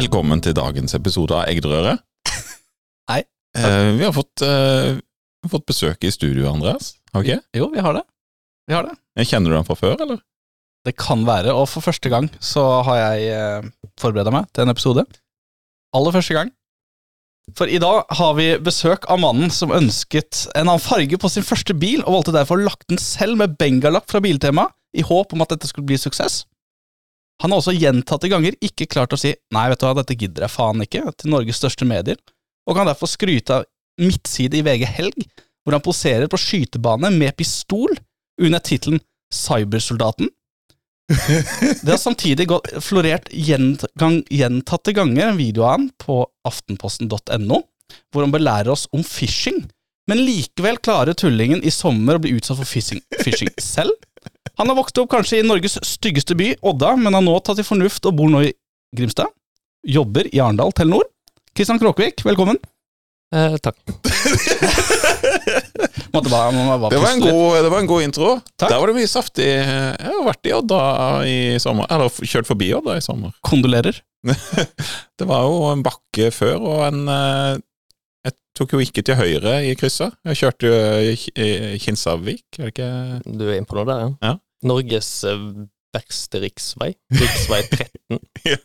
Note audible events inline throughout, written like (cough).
Velkommen til dagens episode av Eggdrøret. (laughs) Hei. Eh, vi har fått, eh, fått besøk i studio, Andreas. Har vi ikke? Jo, vi har det. Vi har det. Kjenner du den fra før, eller? Det kan være, og for første gang så har jeg eh, forberedt meg til en episode. Aller første gang. For i dag har vi besøk av mannen som ønsket en annen farge på sin første bil, og valgte derfor å lagt den selv med bengalakk fra Biltema, i håp om at dette skulle bli suksess. Han har også gjentatte ganger ikke klart å si 'nei, vet du hva, dette gidder jeg faen ikke' til Norges største medier, og kan derfor skryte av midtside i VG Helg, hvor han poserer på skytebane med pistol under tittelen 'Cybersoldaten'. Det har samtidig florert gjentatte ganger video av han på aftenposten.no, hvor han belærer oss om phishing, men likevel klarer tullingen i sommer å bli utsatt for phishing, phishing selv. Han har vokst opp kanskje i Norges styggeste by, Odda, men har nå tatt til fornuft og bor nå i Grimstad. Jobber i Arendal Telenor. Kristian Kråkevik, velkommen. Eh, takk. (laughs) Måtte bare, bare Det var en god, det var en god intro. Takk. Der var det mye saftig. Jeg har vært i Odda i sommer, eller kjørt forbi Odda i sommer. (laughs) Kondolerer. Det var jo en bakke før, og en eh, Jeg tok jo ikke til høyre i krysset. Jeg kjørte jo Kinsarvik, er det ikke Du er inne på noe der, ja? Ja. Norges eh, verste riksvei. Riksvei 13. (laughs) Ja.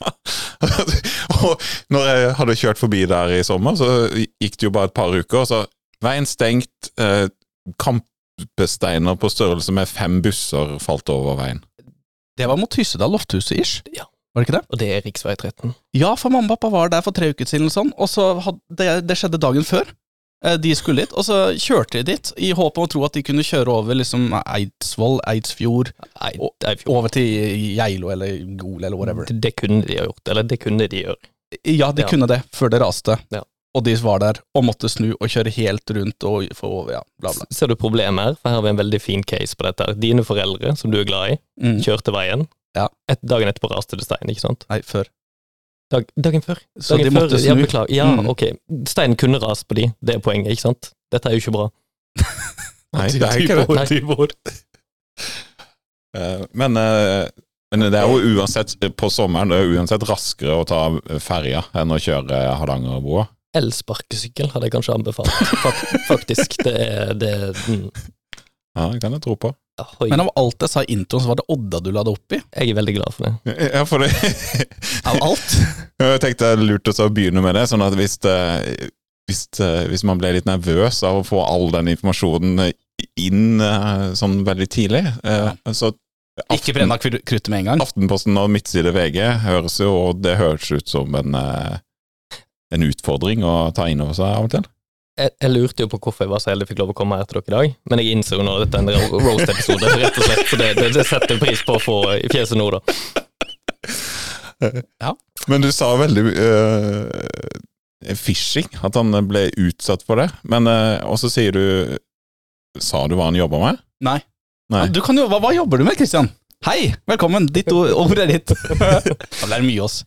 (laughs) og når jeg hadde kjørt forbi der i sommer, så gikk det jo bare et par uker, og så veien stengt, eh, kampesteiner på størrelse med fem busser falt over veien. Det var mot Hysedal Lofthuset ish. Ja. Var det ikke det? Og det er riksvei 13. Ja, for mamma og pappa var der for tre uker siden, og sånn, og så hadde det, det skjedde dagen før. Eh, De skulle dit, og så kjørte de dit i håp om å tro at de kunne kjøre over liksom Eidsvoll, Eidsfjord, jo- over til Geilo eller Gol eller whatever. det, det kunne de ha gjort. Eller det kunne de gjøre. Ja, de Ja. kunne det før det raste, Ja. og de var der og måtte snu og kjøre helt rundt og få over, ja, bla, bla. Ser du problemet her? For her har vi en veldig fin case på dette. her. Dine foreldre, som du er glad i, Mm. kjørte veien. Ja. Et, dagen etterpå raste det stein, ikke sant? Nei, før. Dag, dagen før. Så Dagen de måtte før, Ja, snu. beklager. Ja, Mm. ok. Steinen kunne rast på de, det er poenget, ikke sant? Dette er jo ikke bra. (laughs) Nei, det er ikke det. Nei. 20 år. (laughs) Eh, Men, eh, men det er jo uansett på sommeren det er uansett raskere å ta ferja enn å kjøre Hardangerbrua. Elsparkesykkel hadde jeg kanskje anbefalt, Fak- (laughs) faktisk. Det er det mm. Ja, det kan jeg tro på. Ahoy. Men av alt jeg sa i introen, så var det Odda du la det opp i. Jeg er veldig glad for det. Ja, for det Av alt. (laughs) Jeg tenkte det er lurt å begynne med det, sånn at hvis, det, hvis, det, hvis man ble litt nervøs av å få all den informasjonen inn eh, sånn veldig tidlig ja. så Ikke brenna kruttet med en gang. Aftenposten og Midtside VG høres jo, og det høres ut som en, eh, en utfordring å ta inn over seg av og til. Jeg, jeg lurte jo på hvorfor jeg var så heldig fikk lov å komme her til dere i dag, men jeg innså jo nå at dette er en roast-episode, rett og slett, så det, det, det setter jeg pris på å få i fjeset nå, da. Men du sa veldig uh, Fishing, at han ble utsatt for det. Men uh, Og så sier du Sa du hva han jobba med? Nei. Nei. Ja, Du kan jo, hva, hva jobber du med, Kristian? Hei, velkommen. Ditt ord, ord er ditt. (laughs) Han det er mye oss.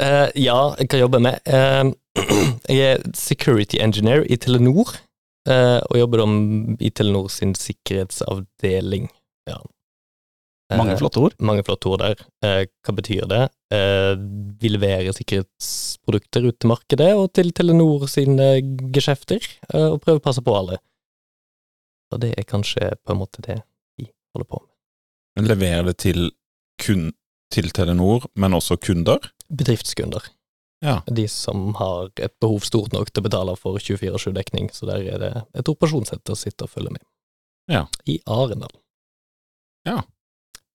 Uh, ja, jeg kan jobbe med eh, Jeg er security engineer i Telenor, eh, og jobber i Telenor sin sikkerhetsavdeling. Ja. Eh, Mange flotte ord. Mange flotte ord der. Eh, hva betyr det? Eh, vi leverer sikkerhetsprodukter ut til markedet og til Telenor sine geskjefter, eh, og prøver å passe på alle. Og det er kanskje på en måte det vi holder på med. Leverer det til, kun, til Telenor, men også kunder? Bedriftskunder. Ja. De som har et behov stort nok til å betale for 24-7-dekning, så der er det et operasjonssett som sitter og følger med. Ja. I Arendal. Ja.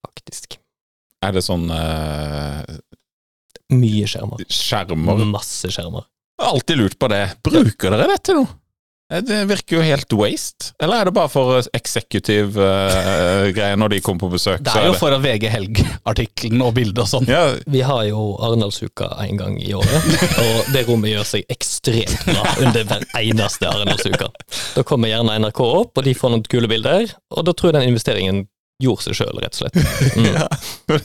Faktisk. Er det sånn uh, Mye skjermer. skjermer? Masse skjermer. Jeg har alltid lurt på det. Bruker dere dette nå? Eh, Det virker jo helt waste. Eller er det bare for executive uh, greier når de kommer på besøk? Det er jo for VG Helg-artikkelen og bildet og sånn. ja, Vi har jo Arendalsuka en gang i året, og det rommet gjør seg ekstremt bra under hver eneste Arendalsuka. Da kommer gjerne NRK opp, og de får noen kule bilder, og da tror jeg den investeringen gjorde seg sjøl, rett og slett. Mm. (laughs) ja.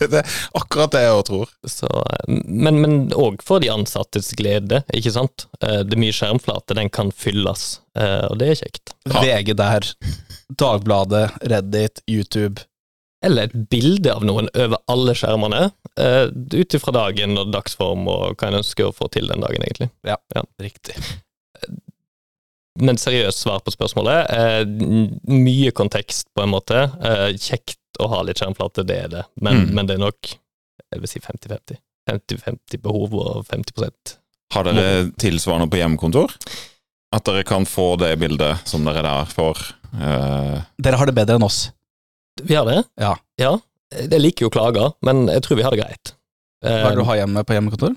Det er akkurat det jeg også tror. Så, men men òg for de ansattes glede, ikke sant. Eh, Det er mye skjermflate, den kan fylles, eh, og det er kjekt. VG der, Dagbladet, Reddit, YouTube. Eller et bilde av noen over alle skjermene, eh, ut ifra dagen og dagsform og hva en ønsker å få til den dagen, egentlig. Ja, Riktig men seriøst svar på spørsmålet. Eh, mye kontekst, på en måte. Eh, kjekt å ha litt skjermflate, det er det. Men, mm. men, det er nok jeg vil si 50-50. 50-50 behov og 50 Har dere tilsvarende på hjemmekontor? At dere kan få det bildet som dere der får? Eh. Dere har det bedre enn oss. Vi har det? Ja. ja. Jeg liker jo klager, men jeg tror vi har det greit. Hva er det du eh, har hjemme på hjemmekontor?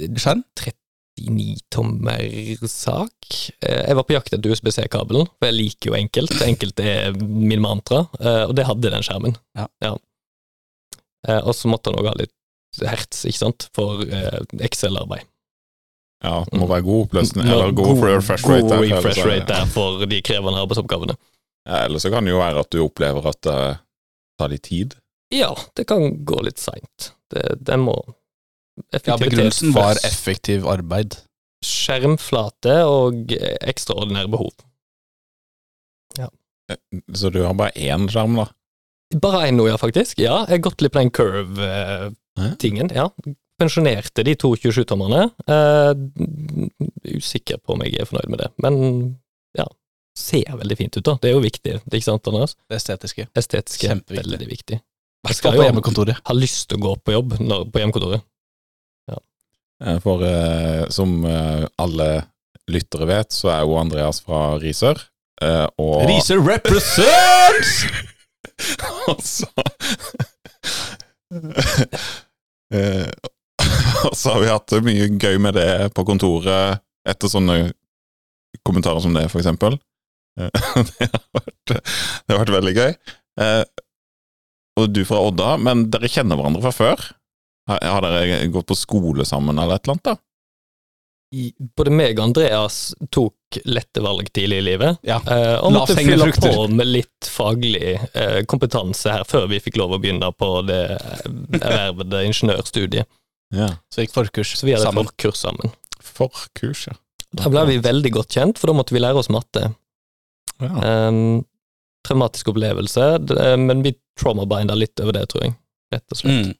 Skjerm? 30 69-tommer-sak. Eh, jeg var på jakt etter USB-C-kabelen, for jeg liker jo enkelt. Enkelt er min mantra, eh, og det hadde den skjermen. Ja. Ja. Eh, og så måtte han òg ha litt hertz, ikke sant, for Excel-arbeid. Ja, det må være god oppløsning, eller god, god refresh rate. God der, refresh rate der for de krevende arbeidsoppgavene. Ja, eller så kan det jo være at du opplever at det tar litt tid. Ja, det kan gå litt seint. Det må ja, begrunnelsen var effektiv arbeid. Skjermflate og ekstraordinære behov. Ja. Så du har bare én skjerm, da? Bare én nå, ja, faktisk. Ja, jeg har gått litt på den curve-tingen. ja. Pensjonerte de to 27-tommerne. Uh, usikker på om jeg er fornøyd med det, men ja. Ser veldig fint ut, da. Det er jo viktig, det ikke sant, Anders? Det estetiske. Estetiske. Veldig viktig. Jeg skal jo- ha lyst til å gå på jobb når, på hjemmekontoret. Eh, For eh, som eh, alle lyttere vet, så er jo Andreas fra Risør. eh, og Risør represents! (laughs) altså så (laughs) Eh, (laughs) Og så har vi hatt det mye gøy med det på kontoret etter sånne kommentarer som det, for eksempel. Det har vært, det har vært veldig gøy. Eh, Og du fra Odda, men dere kjenner hverandre fra før? Har har dere gått på skole sammen, eller et eller annet? da? Både meg og Andreas tok lette valg tidlig i livet, Ja. eh, og måtte fylle frukter. på med litt faglig eh, kompetanse her før vi fikk lov å begynne på det ervervede ingeniørstudiet. Ja. Så gikk forkurs Så vi hadde sammen. forkurs sammen. Forkurs, ja. Da ble vi veldig godt kjent, for da måtte vi lære oss matte. ja. Um, traumatisk opplevelse, men vi traumabinder litt over det, tror jeg. Rett og slett. Mm.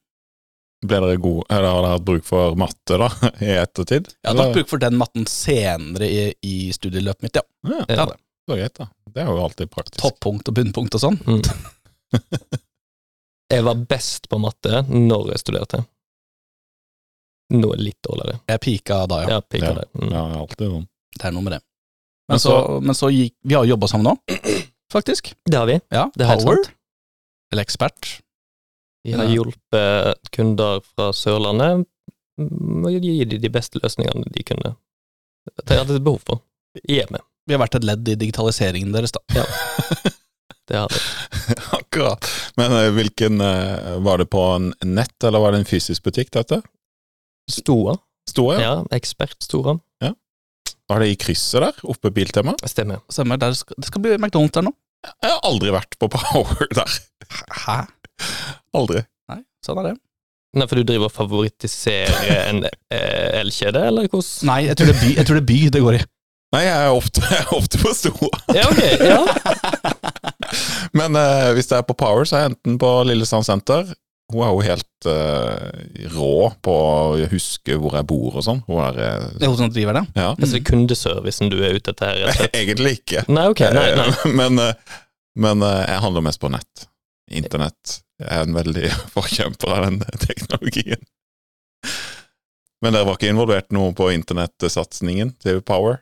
Ble dere gode, eller har dere hatt bruk for matte da, (laughs) i ettertid? Jeg hadde hatt bruk for den matten senere i, i studieløpet mitt, ja. Ja, ja. det var greit, da. Det er jo alltid praktisk. Toppunkt og bunnpunkt og sånn. Mm. (laughs) Jeg var best på matte når jeg studerte. Nå er det litt dårligere. Jeg pika da, ja. Ja, pika Ja. der. Mm. Ja, alltid sånn. Det er noe med det. Men Men så, men så gikk Vi har jo jobba sammen nå, (clears throat) faktisk. Det har vi. Ja, Det er helt Power. sant. Eller ekspert. Vi har hjulpet kunder fra Sørlandet med å gi dem de beste løsningene de kunne de hadde behov for i hjemmet. Vi har vært et ledd i digitaliseringen deres, da. Ja. (laughs) Det har vi. Akkurat. Men eh, hvilken eh, Var det på en nett, eller var det en fysisk butikk, dette? Stoa. Stoa, Ja, ekspert Stoa. Var det i krysset der, oppe Biltema? Stemmer. Stemmer. Der skal, det skal bli McDonald's der nå. Jeg har aldri vært på Power der. Hæ? Aldri. Nei, sånn er det. Nei, for du driver og favoritiserer en eh, elkjede, eller hvordan? Nei, jeg tror det er by, jeg tror det, er by det går i. Nei, jeg er ofte, jeg er ofte på Stoa. Ja, ok. Ja. (laughs) Men uh, hvis det er på Power, så er jeg enten på Lillesand senter. Hun er jo helt uh, rå på å huske hvor jeg bor og sånn. Hun er uh, Det er hun som driver det. Ja. Altså det er kundeservicen du er ute etter her, rett og slett? Egentlig ikke. Nei, ok. Nei, nei. (laughs) Men, men jeg handler mest på nett. Internett. Jeg er en veldig (laughs) forkjemper av den teknologien. Men dere var ikke involvert noe på internettsatsingen til Power?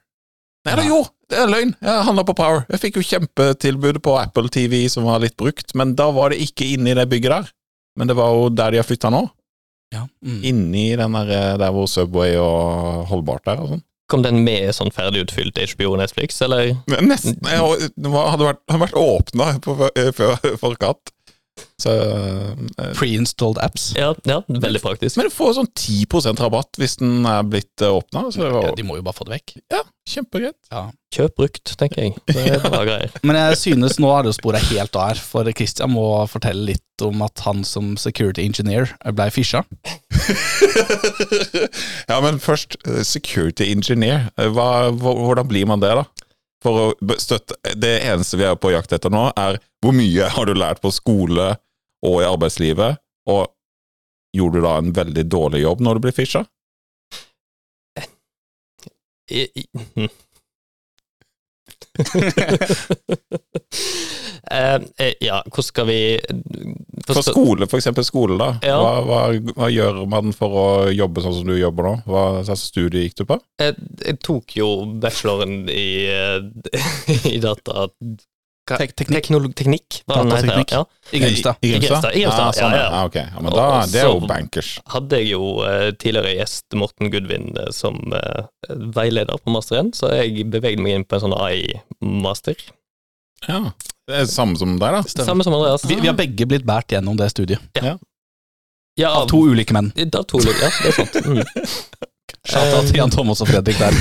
Nei, det jo! Det er løgn! Jeg handla på Power. Jeg fikk jo kjempetilbud på Apple TV som var litt brukt, men da var det ikke inne i det bygget der. Men det var jo der de har flytta nå. Ja. Mm. Inni den der, eh, der hvor Subway og Holdbart er og sånn. Kom den med sånn ferdig utfylt HBO og Netflix, eller? Men Nesten. Jeg, det hadde vært, hadde vært åpna før forkant. Så uh, Pre-installed apps. Ja, ja veldig praktisk. Men du får sånn 10% rabatt hvis den er blitt åpna. Så Ja, de må jo bare få det vekk. ja, kjempegreit. Kjøp brukt, tenker jeg. Det er bra greier. (laughs) Men jeg synes nå er det sporet helt av her, for Christian må fortelle litt om at han som security engineer ble fisha. (laughs) ja, men først, eh, security engineer. Eh, Hva, hvordan blir man det, da? For å støtte Det eneste vi er på jakt etter nå, er hvor mye har du lært på skole og i arbeidslivet? Og gjorde du da en veldig dårlig jobb når du ble fisha? Eh, eh, ja, hvordan skal vi For skole, for eksempel skole, da. Ja. Hva, hva, hva gjør man for å jobbe sånn som du jobber nå? Hva slags studie gikk du på? Jeg, jeg tok jo bacheloren i, eh, (laughs) i data... Tek teknikk. Teknikk. Datateknikk. Ja. I Grimstad. I, I Grimstad? I Grimstad, Ah, sånn, ja, ja. Ah, ok. ja, men da, Og det er jo bankers. Hadde jeg jo eh, tidligere gjest Morten Gudvin eh, som eh, veileder på masteren, så jeg bevegde meg inn på en sånn AI-master. Ja. Det er samme som deg, da. Stemmer. Samme som Andreas. Vi, vi har begge blitt båret gjennom det studiet. Ja, Av to ulike menn. Da to ja, det er sant. Mm. (laughs) Shout out til Jan Thomas og Fredrik der. (laughs)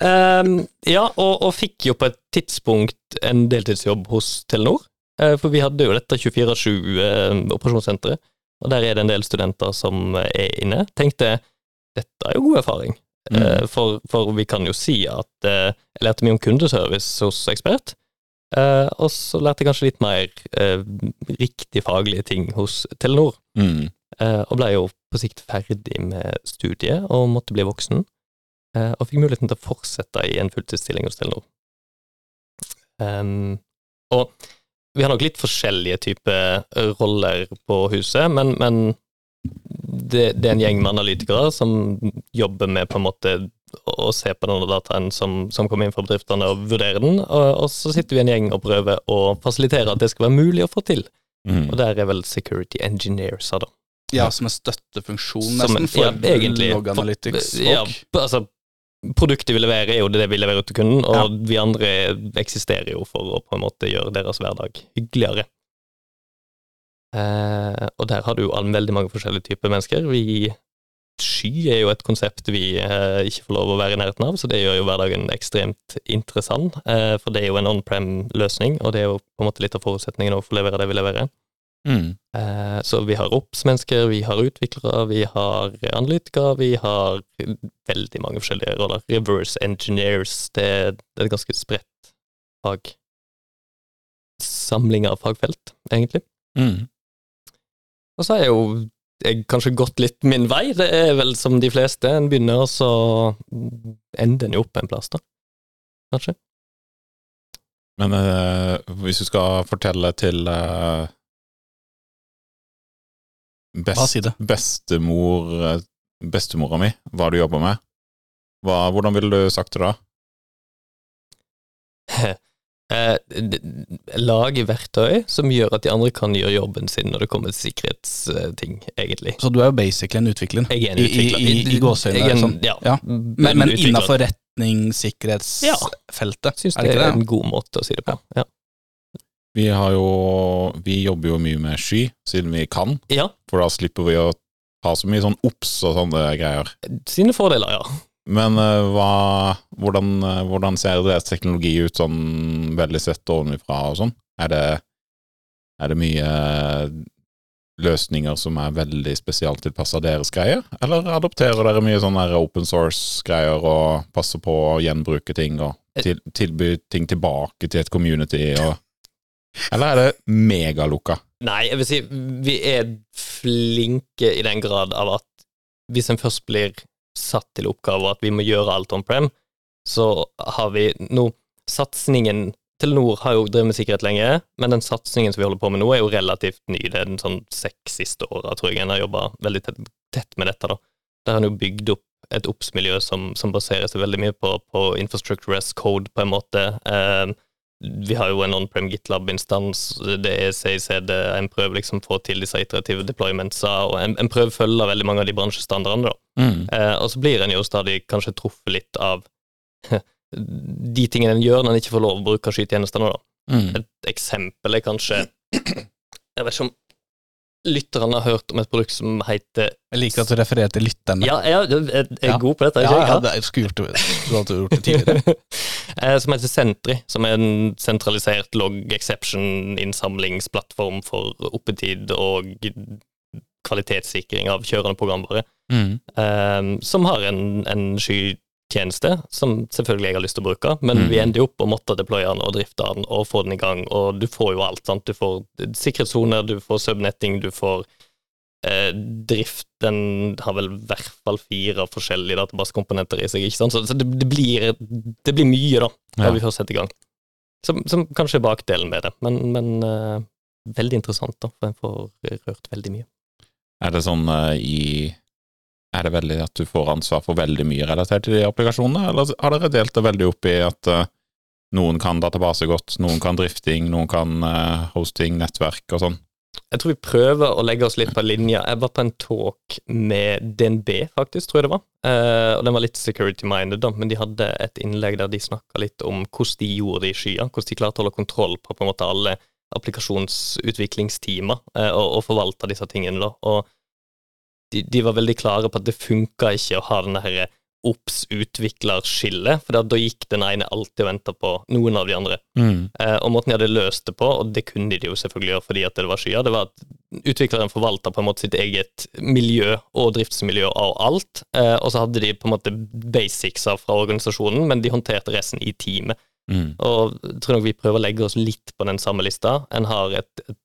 Ehm, ja, og, og fikk jo på et tidspunkt en deltidsjobb hos Telenor. Eh, for vi hadde jo dette 24-7-operasjonssenteret, og der er det en del studenter som er inne. Tenkte dette er jo god erfaring, Mm. Eh, for, for vi kan jo si at eh, jeg lærte mye om kundeservice hos Ekspert. eh, og så lærte jeg kanskje litt mer eh, riktig faglige ting hos Telenor. Mm. Eh, og ble jo på sikt ferdig med studiet og måtte bli voksen. Eh, og fikk muligheten til å fortsette i en fulltidsstilling hos Telenor. Um, og vi har nok litt forskjellige typer roller på huset, men, men det, det er en gjeng med analytikere som jobber med på en måte å se på denne dataen som, som kommer inn fra bedriftene og vurdere den, og, og så sitter vi en gjeng og prøver å fasilitere at det skal være mulig å få til. Mm. Og der er vel security engineers, da. Ja, som en støttefunksjon, Som- nesten, for ja, egentlig. log analytics. Ja, altså, produktet vi leverer, er jo det vi leverer ut til kunden, og Ja. vi andre eksisterer jo for å på en måte gjøre deres hverdag hyggeligere. Eh, og der har du jo veldig mange forskjellige typer mennesker. Vi Sky er jo et konsept vi eh, ikke får lov å være i nærheten av, så det gjør jo hverdagen ekstremt interessant. Eh, for det er jo en on-prem-løsning, og det er jo på en måte litt av forutsetningen for å levere det vi leverer. Mm. Eh, Så vi har oppsmennesker, vi har utviklere, vi har analytikere, vi har veldig mange forskjellige roller. Reverse engineers, det er det et ganske spredt fag. Samling av fagfelt, egentlig. Mm. Og så er jo jeg kanskje gått litt min vei. Det er vel som de fleste. En begynner, og så ender en jo opp en plass, da. Kanskje. Men øh, hvis du skal fortelle til Hva best, bestemor, eh, bestemora mi, hva du jobber med, hva, hvordan ville du sagt det da? (laughs) D- lage verktøy som gjør at de andre kan gjøre jobben sin når det kommer til sikkerhetsting, egentlig. Så du er jo basically en utvikler. Jeg er en I- i- utvikler. i- i gåseøyne, Jeg er en- sånn. Ja. Ja. Men, men innafor retningssikkerhetsfeltet, Syns er det det er en god måte å si det på. Ja. Vi har jo, vi jobber jo mye med sky, siden vi kan, ja. for da slipper vi å ha så mye sånn obs og sånne greier. Sine fordeler, ja. Men uh, hva, hvordan, uh, hvordan ser deres teknologi ut sånn veldig sett ovenfra og sånn? Er det, er det mye eh, løsninger som er veldig spesialtilpassa deres greier, eller adopterer dere mye sånne open source-greier og passer på å gjenbruke ting og til, tilby ting tilbake til et community og Eller er det megalukka? Nei, jeg vil si vi er flinke i den grad av at hvis en først blir satt til oppgave at vi må gjøre alt on prem, så har vi nå Satsingen Telenor har jo drevet med sikkerhet lenge, men den satsingen som vi holder på med nå, er jo relativt ny. Det er den sånn seks siste åra, tror jeg en har jobba veldig tett, tett med dette, da. Der har en jo bygd opp et obs-miljø som, som baserer seg veldig mye på, på infrastructure as code, på en måte. Eh, vi har jo en on-prem GitLab-instans, det er CICD, en prøver liksom få til disse iterative deploymentsa, og en, en prøver følge veldig mange av de bransjestandardene, da. Mm. Eh, og så blir en jo stadig kanskje truffet litt av (laughs) de tingene en gjør når en ikke får lov å bruke skytjenestene, da. Mm. Et eksempel er kanskje Jeg vet ikke om lytterne har hørt om et produkt som heter Jeg liker at du refererer til lytterne. Ja, jeg, jeg, jeg er Ja. god på dette, ikke ja, ja, det, skulle gjort det, du hadde gjort det tidligere. (laughs) Eh, som heter Sentry, som er en sentralisert log exception-innsamlingsplattform for oppetid og kvalitetssikring av kjørende programvare. Mm. um, som har en, en tjeneste, som selvfølgelig jeg har lyst til å bruke, men Mm. vi ender jo opp å måtte deploye den og drifte den og få den i gang, og du får jo alt, sant. Du får sikkerhetssoner, du får subnetting, du får eh, drift. Den har vel i hvert fall fire forskjellige databasekomponenter i seg, ikke sant. Så, så det, det, blir, det blir mye, da, når Ja. vi først setter i gang. Som, som kanskje er bakdelen med det, men, men eh, veldig interessant, da, for en får rørt veldig mye. Er det sånn eh, i Er det veldig at du får ansvar for veldig mye relatert til de applikasjonene, eller har dere delt det veldig opp i at eh, noen kan database godt, noen kan drifting, noen kan eh, hosting, nettverk og sånn? Jeg tror vi prøver å legge oss litt på linja. Jeg var på en talk med DNB, faktisk, tror jeg det var. Eh, og den var litt security-minded, da, men de hadde et innlegg der de snakka litt om hvordan de gjorde det i skya. Hvordan de klarte å holde kontroll på på en måte alle applikasjonsutviklingsteamer eh, og, og forvalte disse tingene. da, og de, de var veldig klare på at det funka ikke å ha denne her obs-utvikler-skillet, for da, gikk den ene alltid og venta på noen av de andre. Eh, og måten de hadde løst det på, og det kunne de jo selvfølgelig gjøre fordi at det var skyer, det var at utvikleren forvalta på en måte sitt eget miljø og driftsmiljø av alt, eh, og så hadde de på en måte basicsa fra organisasjonen, men de håndterte resten i teamet. Mm. Og jeg tror nok vi prøver å legge oss litt på den samme lista. En har et, et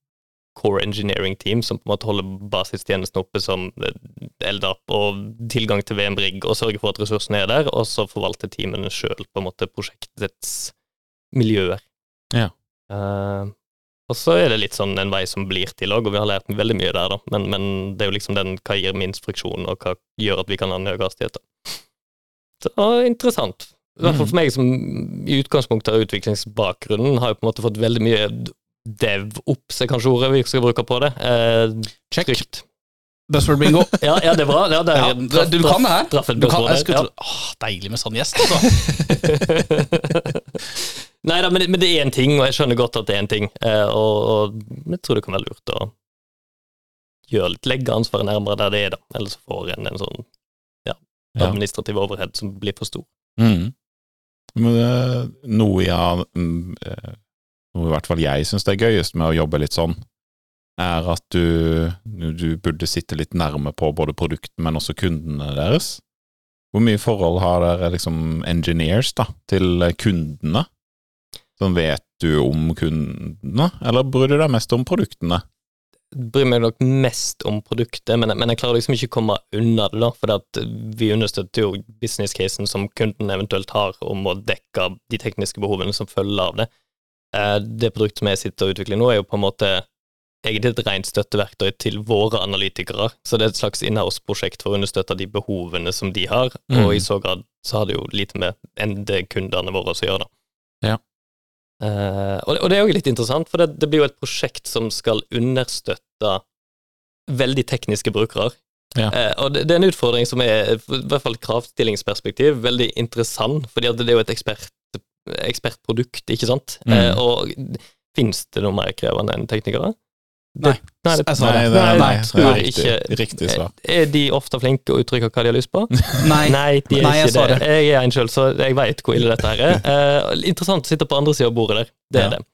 core engineering team som på en måte holder basistjenesten oppe som LDAP og tilgang til VM-rigg og sørger for at ressursene er der, og så forvalter teamene sjøl prosjektets miljøer. Ja. Uh, og så er det litt sånn en vei som blir til òg, og vi har lært veldig mye der, da. Men, men det er jo liksom den hva gir minst friksjon, og hva gjør at vi kan ha en høy hastighet. da. Så interessant. I hvert fall for meg som i utgangspunktet har utviklingsbakgrunnen, har jo på en måte fått veldig mye dev-ops, er kanskje ordet vi skal bruke på det. Eh, Check. trygt. Buzzword bingo. (laughs) Ja, ja, det er bra. Ja, det er, Ja, du, du kan det her. Traf, traf Du kan, jeg tro, åh, deilig med sånn gjest, altså. (laughs) Nei da, men, men det er en ting, og jeg skjønner godt at det er en ting. Eh, og, og jeg tror det kan være lurt å gjøre litt, legge ansvaret nærmere der det er, da. Ellers får en en sånn ja, administrativ overhead som blir for stor. Mm. Men er noe jeg mm, eh, Noe i hvert fall jeg syns er gøyest med å jobbe litt sånn, er at du, du burde sitte litt nærme på både produkten, men også kundene deres. Hvor mye forhold har dere liksom engineers da, til kundene? Sånn vet du om kundene, eller bryr du deg mest om produktene? bryr meg nok mest om produktet, men, men jeg klarer liksom ikke å komme unna det, da, for vi understøtter jo business-casen som kunden eventuelt har om å dekke de tekniske behovene som følger av det. Eh, Det produktet som jeg sitter og utvikler nå, er jo på en måte egentlig et rent støtteverktøy til våre analytikere, så det er et slags inhouse-prosjekt for å understøtte de behovene som de har, Mm. og i så grad så har det jo lite med endekundene våre å gjøre, da. Ja. Uh, og, det, og det er jo litt interessant, for det, det blir jo et prosjekt som skal understøtte veldig tekniske brukere. Ja. Uh, og det, det er en utfordring som er, i hvert fall kravstillingsperspektiv, veldig interessant, fordi det er jo et ekspert, ekspertprodukt, ikke sant? Mm. Eh, og fins det noe mer krevende enn teknikere? Nei. Nei, det, sa Nei, det. det er- nei, nei, det er riktig, ikke riktig svar. Er de ofte flinke å uttrykke hva de har lyst på? (laughs) Nei. Nei, de er jeg ikke det. det. Jeg er en sjøl, så jeg veit hvor ille dette her er. (laughs) Eh, interessant å sitte på andre sida av bordet der. Det er Ja. det.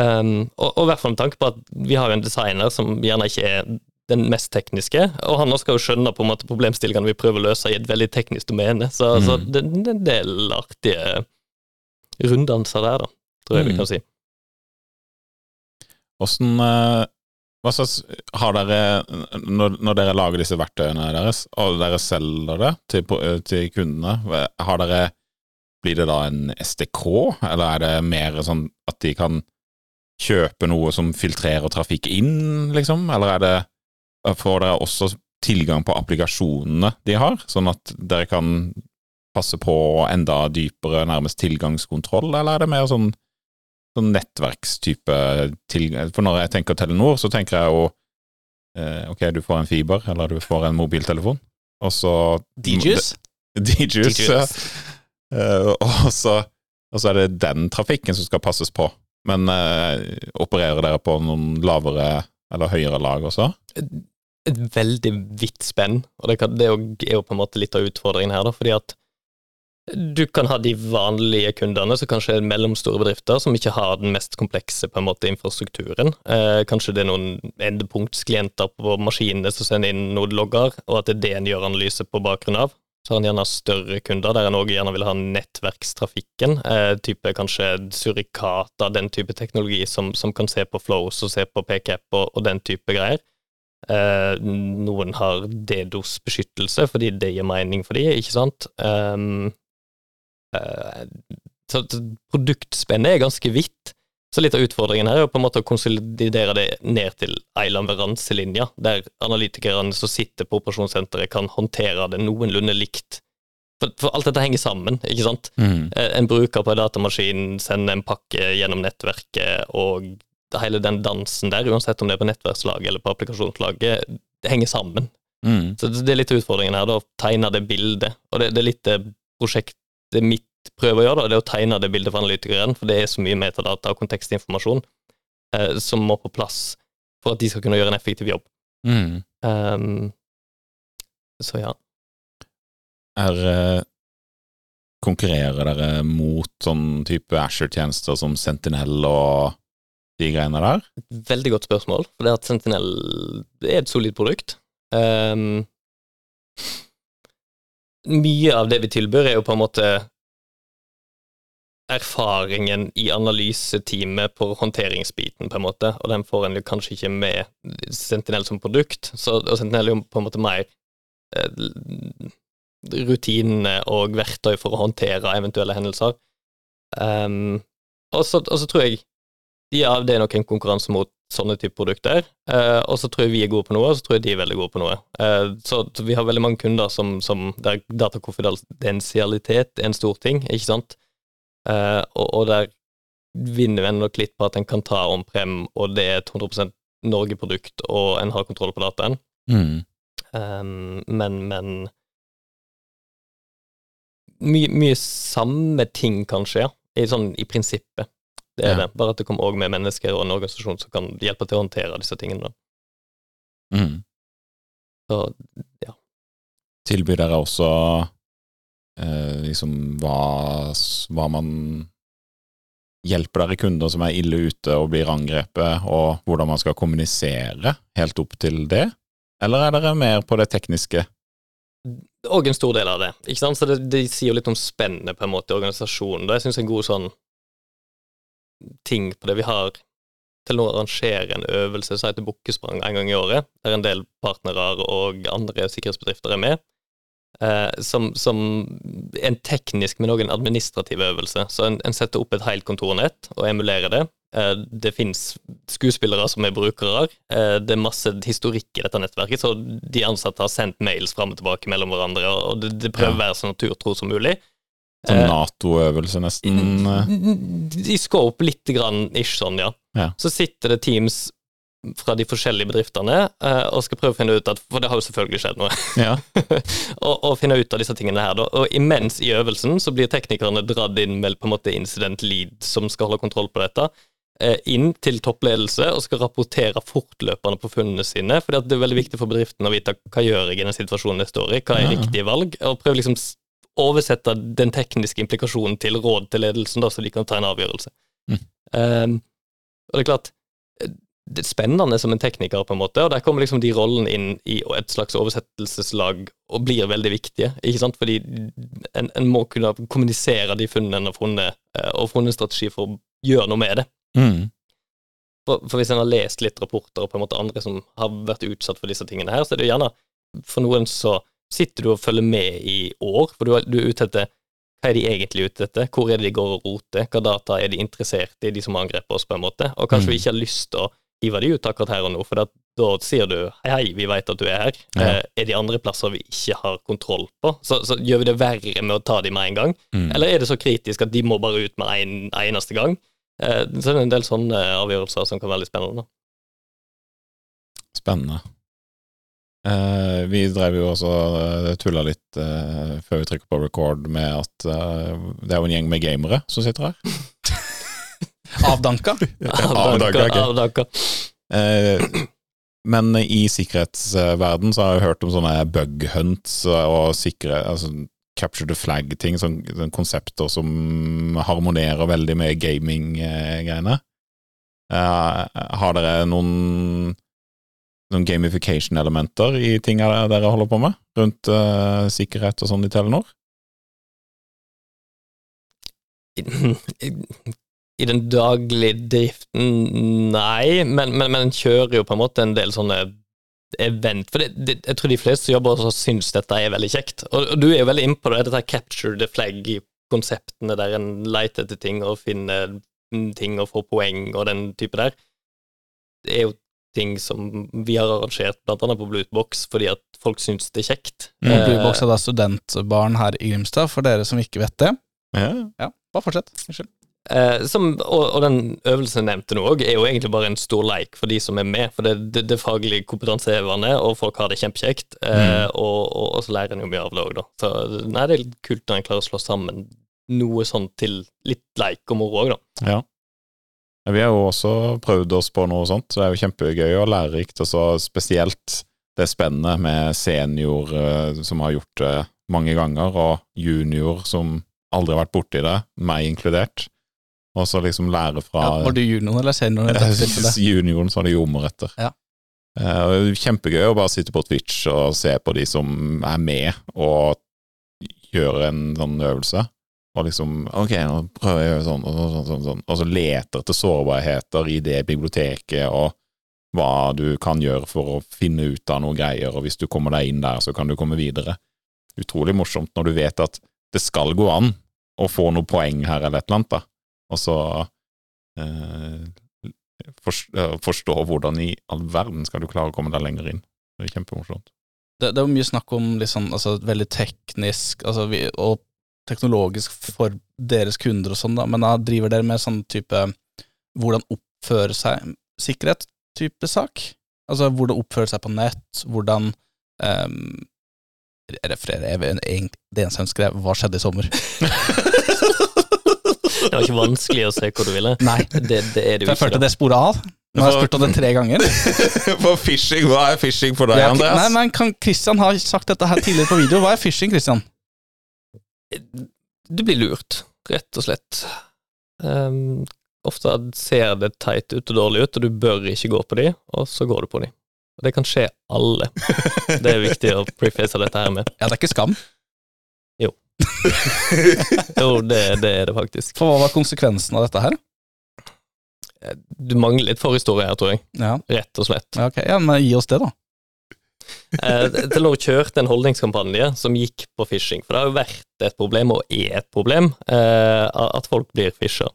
Um, og, og i hvert fall med tanke på at vi har jo en designer som gjerne ikke er den mest tekniske, og han også skal jo skjønne på en måte problemstillingene vi prøver å løse i et veldig teknisk domene. Så, Mm. så det, det er en del artige runddanser der, da, tror jeg vi Mm. kan si. Åssen eh, Hva slags Har dere når, når dere lager disse verktøyene deres, og dere selger det til, eh, til kundene, har dere Blir det da en SDK, eller er det mer sånn at de kan kjøpe noe som filtrerer trafikk inn, liksom? Eller er det Får dere også tilgang på applikasjonene de har, sånn at dere kan passe på enda dypere, nærmest tilgangskontroll, eller er det mer sånn sånn nettverkstype tilgang For når jeg tenker Telenor, så tenker jeg jo eh, Ok, du får en fiber, eller du får en mobiltelefon, og så DJs? (laughs) DJs, ja. Eh, og, så, og så er det den trafikken som skal passes på. Men uh, opererer dere på noen lavere eller høyere lag også? et veldig vidt spenn, og det, kan, det er jo på en måte litt av utfordringen her, da, fordi at du kan ha de vanlige kundene, så kanskje mellomstore bedrifter som ikke har den mest komplekse på en måte infrastrukturen. Eh, kanskje det er noen endepunktsklienter på maskinene som sender inn nodelogger, og at det er det en gjør analyse på bakgrunn av. Så har en gjerne større kunder, der en òg gjerne vil ha nettverkstrafikken. Eh, type kanskje surikata, den type teknologi som, som, kan se på flows og se på pcap og, og den type greier. Eh, noen har DDoS-beskyttelse fordi det gir mening for dem, ikke sant? Um, så produktspennet er ganske vidt. Så litt av utfordringen her er jo på en måte å konsolidere det ned til ei leveranselinje, der analytikerne som sitter på operasjonssenteret, kan håndtere det noenlunde likt. For, for alt dette henger sammen, ikke sant? Mm. Eh, En bruker på en datamaskin sender en pakke gjennom nettverket, og hele den dansen der, uansett om det er på nettverkslaget eller på applikasjonslaget, det henger sammen. Mm. Så det er litt av utfordringen her, da, å tegne det bildet. Og det, det er litt det prosjektet mitt prøver å gjøre, da, det er å tegne det bildet for analytikeren, for det er så mye metadata og kontekstinformasjon eh, som må på plass for at de skal kunne gjøre en effektiv jobb. Mm. Um, så ja. Er eh, Konkurrerer dere mot sånn type Asher-tjenester som Sentinel og de greiene der? Veldig godt spørsmål, for det at Sentinel er et solid produkt. Ehm, mye av det vi tilbyr, er jo på en måte erfaringen i analyseteamet på håndteringsbiten, på en måte, og den får en jo kanskje ikke med Sentinel som produkt. Så, Sentinel er jo på en måte mer eh, rutinene og verktøy for å håndtere eventuelle hendelser. Um, og så tror jeg ja, det er nok en konkurranse mot sånne type produkter. Eh, og så tror jeg vi er gode på noe, og så tror jeg de er veldig gode på noe. Eh, så, så vi har veldig mange kunder som, som der datakonfidensialitet er en stor ting, ikke sant? Eh, og, og der vinner vi nok litt på at en kan ta om prem, og det er et 100 Norge-produkt, og en har kontroll på dataen. Mm. Um, men, men mye, mye samme ting, kanskje, ja. I, sånn, i prinsippet. Det er Ja. det. Bare at det kommer òg med mennesker og en organisasjon som kan hjelpe til å håndtere disse tingene. Mm. Så Tilbyr dere også eh, liksom hva, hva man Hjelper dere kunder som er ille ute og blir angrepet, og hvordan man skal kommunisere helt opp til det? Eller er dere mer på det tekniske? Og en stor del av det. ikke sant? Så det, det sier jo litt om spennet på en måte i organisasjonen. Syns jeg er en god sånn ting på det. Vi har til nå arrangerer en øvelse som heter Bukkesprang en gang i året, der en del partnere og andre sikkerhetsbedrifter er med. Eh, som, som en teknisk, men òg en administrativ øvelse. Så en, en setter opp et helt kontornett og emulerer det. Eh, det fins skuespillere som er brukere. Eh, det er masse historikk i dette nettverket, så de ansatte har sendt mails fram og tilbake mellom hverandre, og det, det prøver å være så naturtro som mulig. Sånn Eh, Nato-øvelse, nesten? De I scope litt grann ish sånn, ja. Ja. Så sitter det teams fra de forskjellige bedriftene eh, og skal prøve å finne ut at For det har jo selvfølgelig skjedd noe. Ja. (laughs) og, og finne ut av disse tingene her. Da. Og imens i øvelsen så blir teknikerne dratt inn med på en måte incident lead som skal holde kontroll på dette. eh, Inn til toppledelse og skal rapportere fortløpende på funnene sine. For det er veldig viktig for bedriften å vite hva gjør jeg i den situasjonen jeg står i, hva er Ja. riktige valg, og prøve liksom oversette den tekniske implikasjonen til råd til ledelsen, da, så de kan ta en avgjørelse. Mm. Um, og det er klart, eh, det er spennende som en tekniker, på en måte, og der kommer liksom de rollene inn i et slags oversettelseslag og blir veldig viktige, ikke sant, fordi en, en må kunne kommunisere de funnene en har funnet, eh, og funnet en strategi for å gjøre noe med det. Mm. For, for hvis en har lest litt rapporter og på en måte andre som har vært utsatt for disse tingene her, så er det jo gjerne for noen så sitter du og følger med i år, for du du er ute etter hva er de egentlig ute etter, hvor er det de går og roter, hva data er de interessert i, de som angriper oss, på en måte, og kanskje Mm. vi ikke har lyst til å hive de ut akkurat her og nå, for da, da sier du hei, hei, vi vet at du er her, Ja. eh, er de andre plasser vi ikke har kontroll på, så, så gjør vi det verre med å ta de med en gang, Mm. eller er det så kritisk at de må bare ut med en eneste gang? Eh, så det er en del sånne avgjørelser som kan være litt spennende. Spennende. Eh, vi drev jo også uh, tulla litt uh, før vi trykker på record med at uh, det er jo en gjeng med gamere som sitter her. (laughs) Avdanka. Avdanka, Okay. Avdanka. Eh, men i sikkerhetsverden så har jeg hørt om sånne bug hunts og sikre, altså capture the flag-ting, sånne, sånne konsepter som harmonerer veldig med gaming-greiene. Eh, har dere noen noen gamification-elementer i tinga dere holder på med, rundt uh, sikkerhet og sånn i Telenor? I, I den daglige driften, nei, men, men, men en kjører jo på en måte en del sånne event. For det, det, jeg tror de fleste som jobber oss syns dette er veldig kjekt. Og, og du er jo veldig innpå det, dette capture the flag-konseptene der en leter etter ting og finner ting og får poeng og den type der. Det er jo ting som vi har arrangert blant annet på Bluebox, fordi at folk syns det er kjekt. Mm. Eh, Bluebox er da studentbarn her i Grimstad, for dere som ikke vet det. Ja. Ja, bare fortsett. Unnskyld. Eh, som, og, og den øvelsen jeg nevnte nå òg, er jo egentlig bare en stor leik for de som er med. For det, det, det er faglig kompetansehevende, og folk har det kjempekjekt. Eh, og, og, og så lærer en jo mye av det òg, da. Så nei, det er litt kult når en klarer å slå sammen noe sånt til litt leik og moro òg, da. Ja. Vi har jo også prøvd oss på noe sånt, så det er jo kjempegøy og lærerikt. Og så spesielt det spennende med senior eh, som har gjort det mange ganger, og junior som aldri har vært borti det, meg inkludert. Og så liksom lære fra Ja, var du junior eller senior? (laughs) junioren, så var det jordmor etter. Ja. Eh, Kjempegøy å bare sitte på Twitch og se på de som er med, og gjøre en sånn øvelse. Og liksom Ok, nå prøver jeg å gjøre sånn, og sånn, sånn, sånn. Og så leter etter sårbarheter i det biblioteket, og hva du kan gjøre for å finne ut av noe greier, og hvis du kommer deg inn der, så kan du komme videre. Utrolig morsomt når du vet at det skal gå an å få noe poeng her eller et eller annet, da. Og så eh, forst- forstå hvordan i all verden skal du klare å komme deg lenger inn. Det er kjempemorsomt. Det, det jo mye snakk om liksom, altså, veldig teknisk altså, vi, og teknologisk for deres kunder og sånn, da, men da driver dere med sånn type hvordan oppføre seg sikkerhet-type sak? Altså hvordan oppføre seg på nett, hvordan um, Refererer jeg egentlig det eneste jeg ønsker, er hva skjedde i sommer? (laughs) Det var ikke vanskelig å se hvor du ville. Nei, Det, det er det jo ikke. jeg følte da. det sporet av. Nå har jeg spurt om det tre ganger. (laughs) For phishing, hva er phishing for deg, Andreas? Nei, men kan Christian ha sagt dette her tidligere på video? Hva er phishing, Christian? Du blir lurt, rett og slett. Um, ofte ser det teit ut og dårlig ut, og du bør ikke gå på de, og så går du på de. Og det kan skje alle. (laughs) Det er viktig å preface dette her med. Ja, det er ikke skam. Jo, (laughs) det, det er det faktisk. For hva var konsekvensen av dette her? Du mangler litt forhistorie her, tror jeg. Ja, Rett og slett. ja, okay. ja men gi oss det, da. Eh, Telenor kjørte en holdningskampanje som gikk på phishing, for det har jo vært et problem, og er et problem, eh, at folk blir fisha.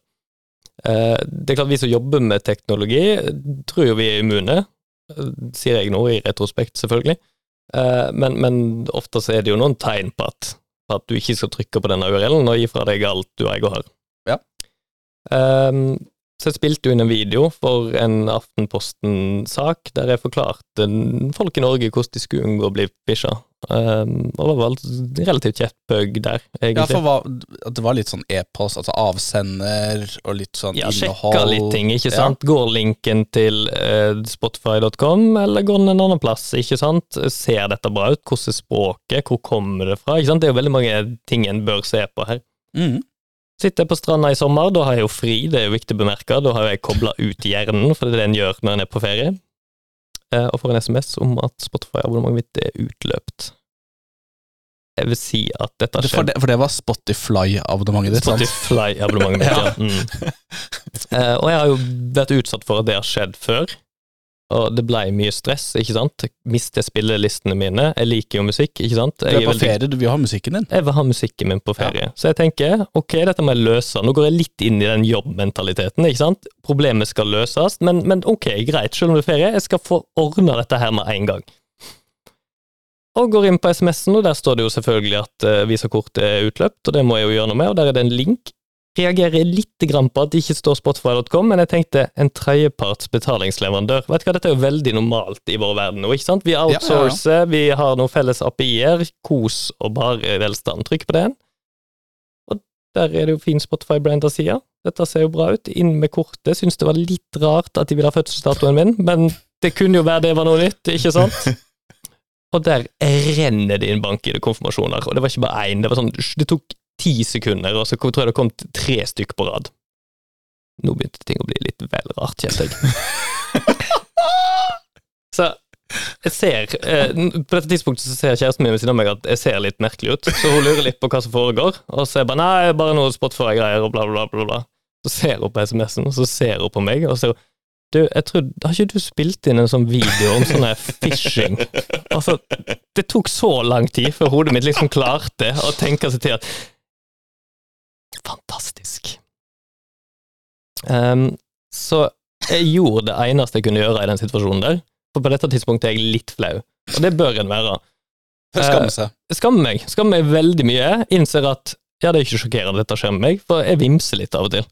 Eh, det er klart Vi som jobber med teknologi, tror jo vi er immune, sier jeg nå, i retrospekt, selvfølgelig. Eh, men, men ofte så er det jo noen tegn på at, på at du ikke skal trykke på denne URL-en og gi fra deg alt du eier og har. Ja. Um, så jeg spilte jo inn en video for en Aftenposten-sak der jeg forklarte folk i Norge hvordan de skulle unngå å bli bikkja. Um, og det var vel relativt kjeft der, der, Ja, for hva, det var litt sånn e-post, altså avsender og litt sånn Ja, innhold. sjekka litt ting, ikke Ja. sant. Går linken til uh, spotify.com, eller går den en annen plass, ikke sant. Ser dette bra ut? Hvordan er språket? Hvor kommer det fra? Ikke sant? Det er jo veldig mange ting en bør se på her. Mhm. Sitter jeg på stranda i sommer, da har jeg jo fri, det er jo viktig å bemerke. Da har jeg kobla ut hjernen, for det er det en gjør når en er på ferie. Eh, og får en SMS om at Spotify-abonnementet mitt er utløpt. Jeg vil si at dette har skjedd For, det, for det var Spotify-abonnementet ditt? Spotify-abonnementet mitt, ja. (laughs) Mm. Eh, og jeg har jo vært utsatt for at det har skjedd før. Og det blei mye stress, ikke sant. Mister spillelistene mine. Jeg liker jo musikk, ikke sant. Du er på veldig- ferie, du vil ha musikken din. jeg vil ha musikken min på ferie. Så jeg tenker ok, dette må jeg løse. Nå går jeg litt inn i den jobbmentaliteten. ikke sant? Problemet skal løses, men, men ok, greit, selv om det er ferie, jeg skal få ordna dette her med en gang. Og går inn på SMS-en, og der står det jo selvfølgelig at uh, visakortet er utløpt, og det må jeg jo gjøre noe med, og der er det en link. Reagerer litt på at det ikke står spotify.com, men jeg tenkte en tredjeparts betalingsleverandør. Vet du hva, dette er jo veldig normalt i vår verden nå, ikke sant? Vi outsourcer, vi har noen felles API-er, kos og bare velstand. Trykk på den. Og der er det jo fin Spotify-branda side. Dette ser jo bra ut. Inn med kortet. Syns det var litt rart at de ville ha fødselsdatoen min, men det kunne jo være det var noe nytt, ikke sant? (laughs) Og der renner det inn bank-ID-konfirmasjoner, og det var ikke bare én, det var sånn Det tok ti sekunder, og så tror jeg det kom tre stykk på rad. Nå begynte ting å bli litt vel rart, kjente jeg. (laughs) så jeg ser eh, På dette tidspunktet så ser kjæresten min ved siden av meg at jeg ser litt merkelig ut, så hun lurer litt på hva som foregår, og så er jeg bare nei, bare noe Spotify-greier og bla, bla, bla, bla. Så ser hun på SMS-en, og så ser hun på meg, og så du, jeg tror, har ikke du spilt inn en sånn video om sånn phishing? Altså, det tok så lang tid før hodet mitt liksom klarte å tenke seg til at Fantastisk. Um, så jeg gjorde det eneste jeg kunne gjøre i den situasjonen der, for på dette tidspunktet er jeg litt flau, og det bør en være. Skamme seg. Jeg skammer meg, skammer meg veldig mye, innser at ja, det er ikke sjokkerende at dette skjer med meg, for jeg vimser litt av og til.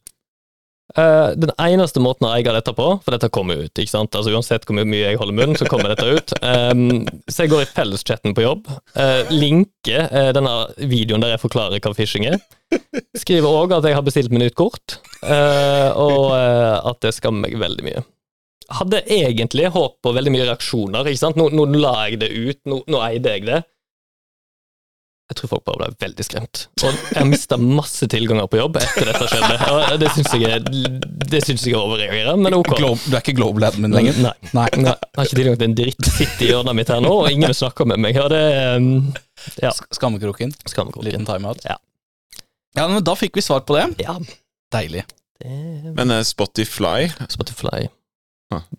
Eh, den eneste måten å eie dette på, for dette kommer ut, ikke sant, altså uansett hvor mye jeg holder munn, så kommer dette ut. Um, så jeg går i felleschatten på jobb, uh, linker uh, denne videoen der jeg forklarer hva phishing er. Skriver òg at jeg har bestilt minuttkort, og at det skammer meg veldig mye. Hadde egentlig håp på veldig mye reaksjoner, ikke sant. Nå, nå la jeg det ut, nå, nå eide jeg det. Jeg tror folk bare ble veldig skremt. Og jeg mista masse tilganger på jobb etter dette skjedde. Og det syns jeg, det synes jeg overreagerer, men ok. Globe, du er ikke global admin lenger? Nei. Nei. Jeg har ikke tilgang til en dritt sitt i hjørnet mitt her nå, og ingen vil snakke med meg. Og det um, ja. Skammekroken? Skammekroken. Liten timeout? Ja. ja, men da fikk vi svar på det. Ja. Deilig. Det... Men uh, Spotify Spotify.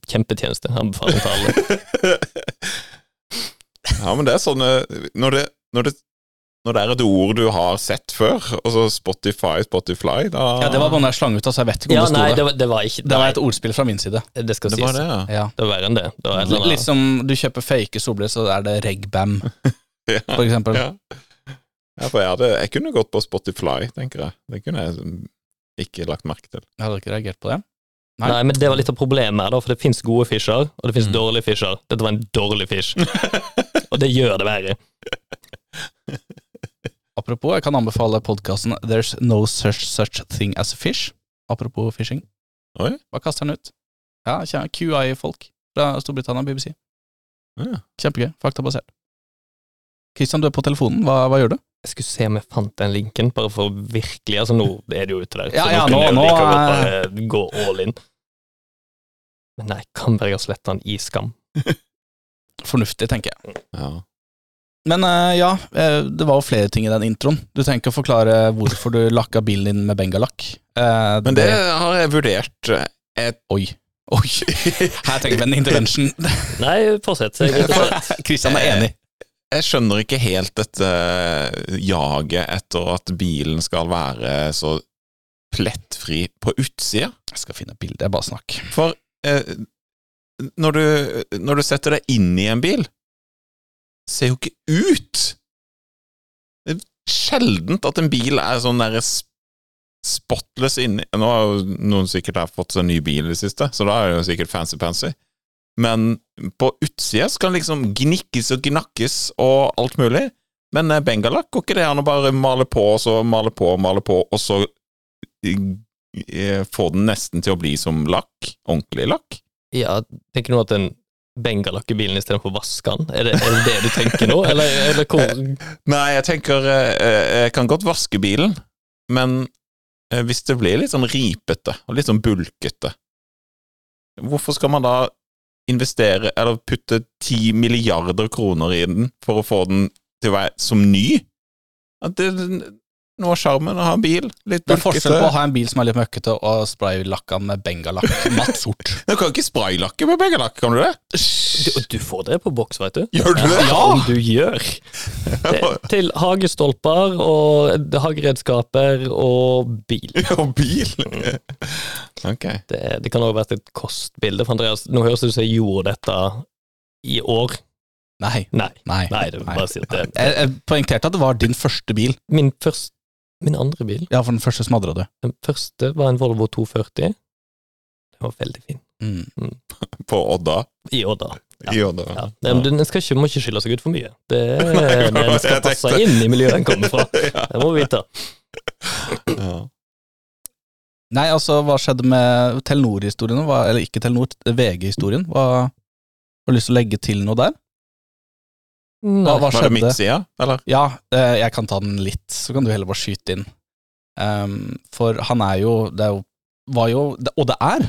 Kjempetjeneste. Anbefaling til alle. (laughs) ja, men det er sånn når det, når det når det er et ord du har sett før, og så Spotify, Spotify, da Ja, det var bare når jeg slang ut, altså. Jeg vet ikke om ja, det sto nei, det. Var, det var ikke Det var et ordspill fra min side. Det skal Det sies. var det, ja. Ja. Det var verre enn det. det var Litt som du kjøper fake solbriller, så er det regbam, (laughs) ja. for eksempel. Ja. ja, for jeg, hadde, jeg kunne gått på Spotify, tenker jeg. Det kunne jeg ikke lagt merke til. Jeg hadde ikke reagert på det. Nei. Nei. men det var litt av problemet her, da, for det fins gode fisher, og det fins Mm. dårlige fisher. Dette var en dårlig fish, (laughs) og det gjør det verre. Apropos, jeg kan anbefale podkasten There's No Such, Such Thing As A Fish. Apropos fishing. Oi. Bare kaster den ut. Ja, QI-folk fra Storbritannia, BBC. Ja. Kjempegøy. Faktabasert. Kristian, du er på telefonen. Hva, hva gjør du? Jeg skulle se om jeg fant den linken, bare for virkelig Altså, nå er det jo ute der, Ja, ja, nå nå- jeg er- bare gå all in. Men nei, kan være slette den i skam. Fornuftig, tenker jeg. Ja. Men eh, ja, eh, det var jo flere ting i den introen. Du trenger ikke å forklare hvorfor du lakka bilen din med bengalakk. Eh, Men det har jeg vurdert. Et, Oi. Oi. (laughs) Her trenger vi en intervention. Nei, fortsett. Kristian (laughs) er enig. jeg skjønner ikke helt dette jaget etter at bilen skal være så plettfri på utsida. Jeg skal finne et bilde, bare snakk. For eh, når, du, når du setter deg inn i en bil, ser jo ikke ut! Det er sjeldent at en bil er sånn derre spotless inni Nå har jo noen sikkert fått seg ny bil i det siste, så da er det jo sikkert fancy-pansy. Men på utsida skal den liksom gnikkes og gnakkes og alt mulig. Men eh, bengalakk går ikke det an å bare male på, og så male på og male på, og så eh, få den nesten til å bli som lakk? Ordentlig lakk? Ja, tenker nå at en bengalakk i bilen istedenfor å vaske den? Er det, er det det du tenker nå, eller, eller hvor (laughs) Nei, jeg tenker eh, Jeg kan godt vaske bilen, men eh, hvis det blir litt sånn ripete og litt sånn bulkete, hvorfor skal man da investere eller putte ti milliarder kroner i den for å få den til å være som ny? At det, noe av sjarmen å ha en bil, litt Det er forskjell på å ha en bil som er litt møkkete, og spraylakka med bengalakk matt sort. (laughs) Du kan ikke spraylakke med bengalakk, kan du det? du, du får det på boks, veit du. Gjør du det? Ja, om du gjør. (laughs) Det, til hagestolper og hageredskaper og bil. (laughs) Og bil? Ok. Det, det kan også vært et kostbilde for Andreas. Nå høres det ut som jeg gjorde dette i år. Nei. Nei. Nei. Nei, det bare si at det Jeg, jeg poengterte at det var din første bil. Min, første, min andre bil, Ja, for den første smadra du. den første var en Volvo 240. Den var veldig fin. Mm. (laughs) På Odda? I Odda. Ja. I Odda. Ja. ja. men Den skal ikke, må ikke skille seg ut for mye. Det, (laughs) den skal passe tenkte- inn i miljøet den kommer fra. (laughs) Ja. Det må vi vite. Ja. Nei, altså, hva skjedde med Telenor-historien? Eller ikke Telenor, VG-historien. Har du lyst til å legge til noe der? Hva, hva Var det skjedde? midtsida, eller? Ja, eh, jeg kan ta den litt, så kan du heller bare skyte inn. Um, for han er jo Det er jo, var jo Og det er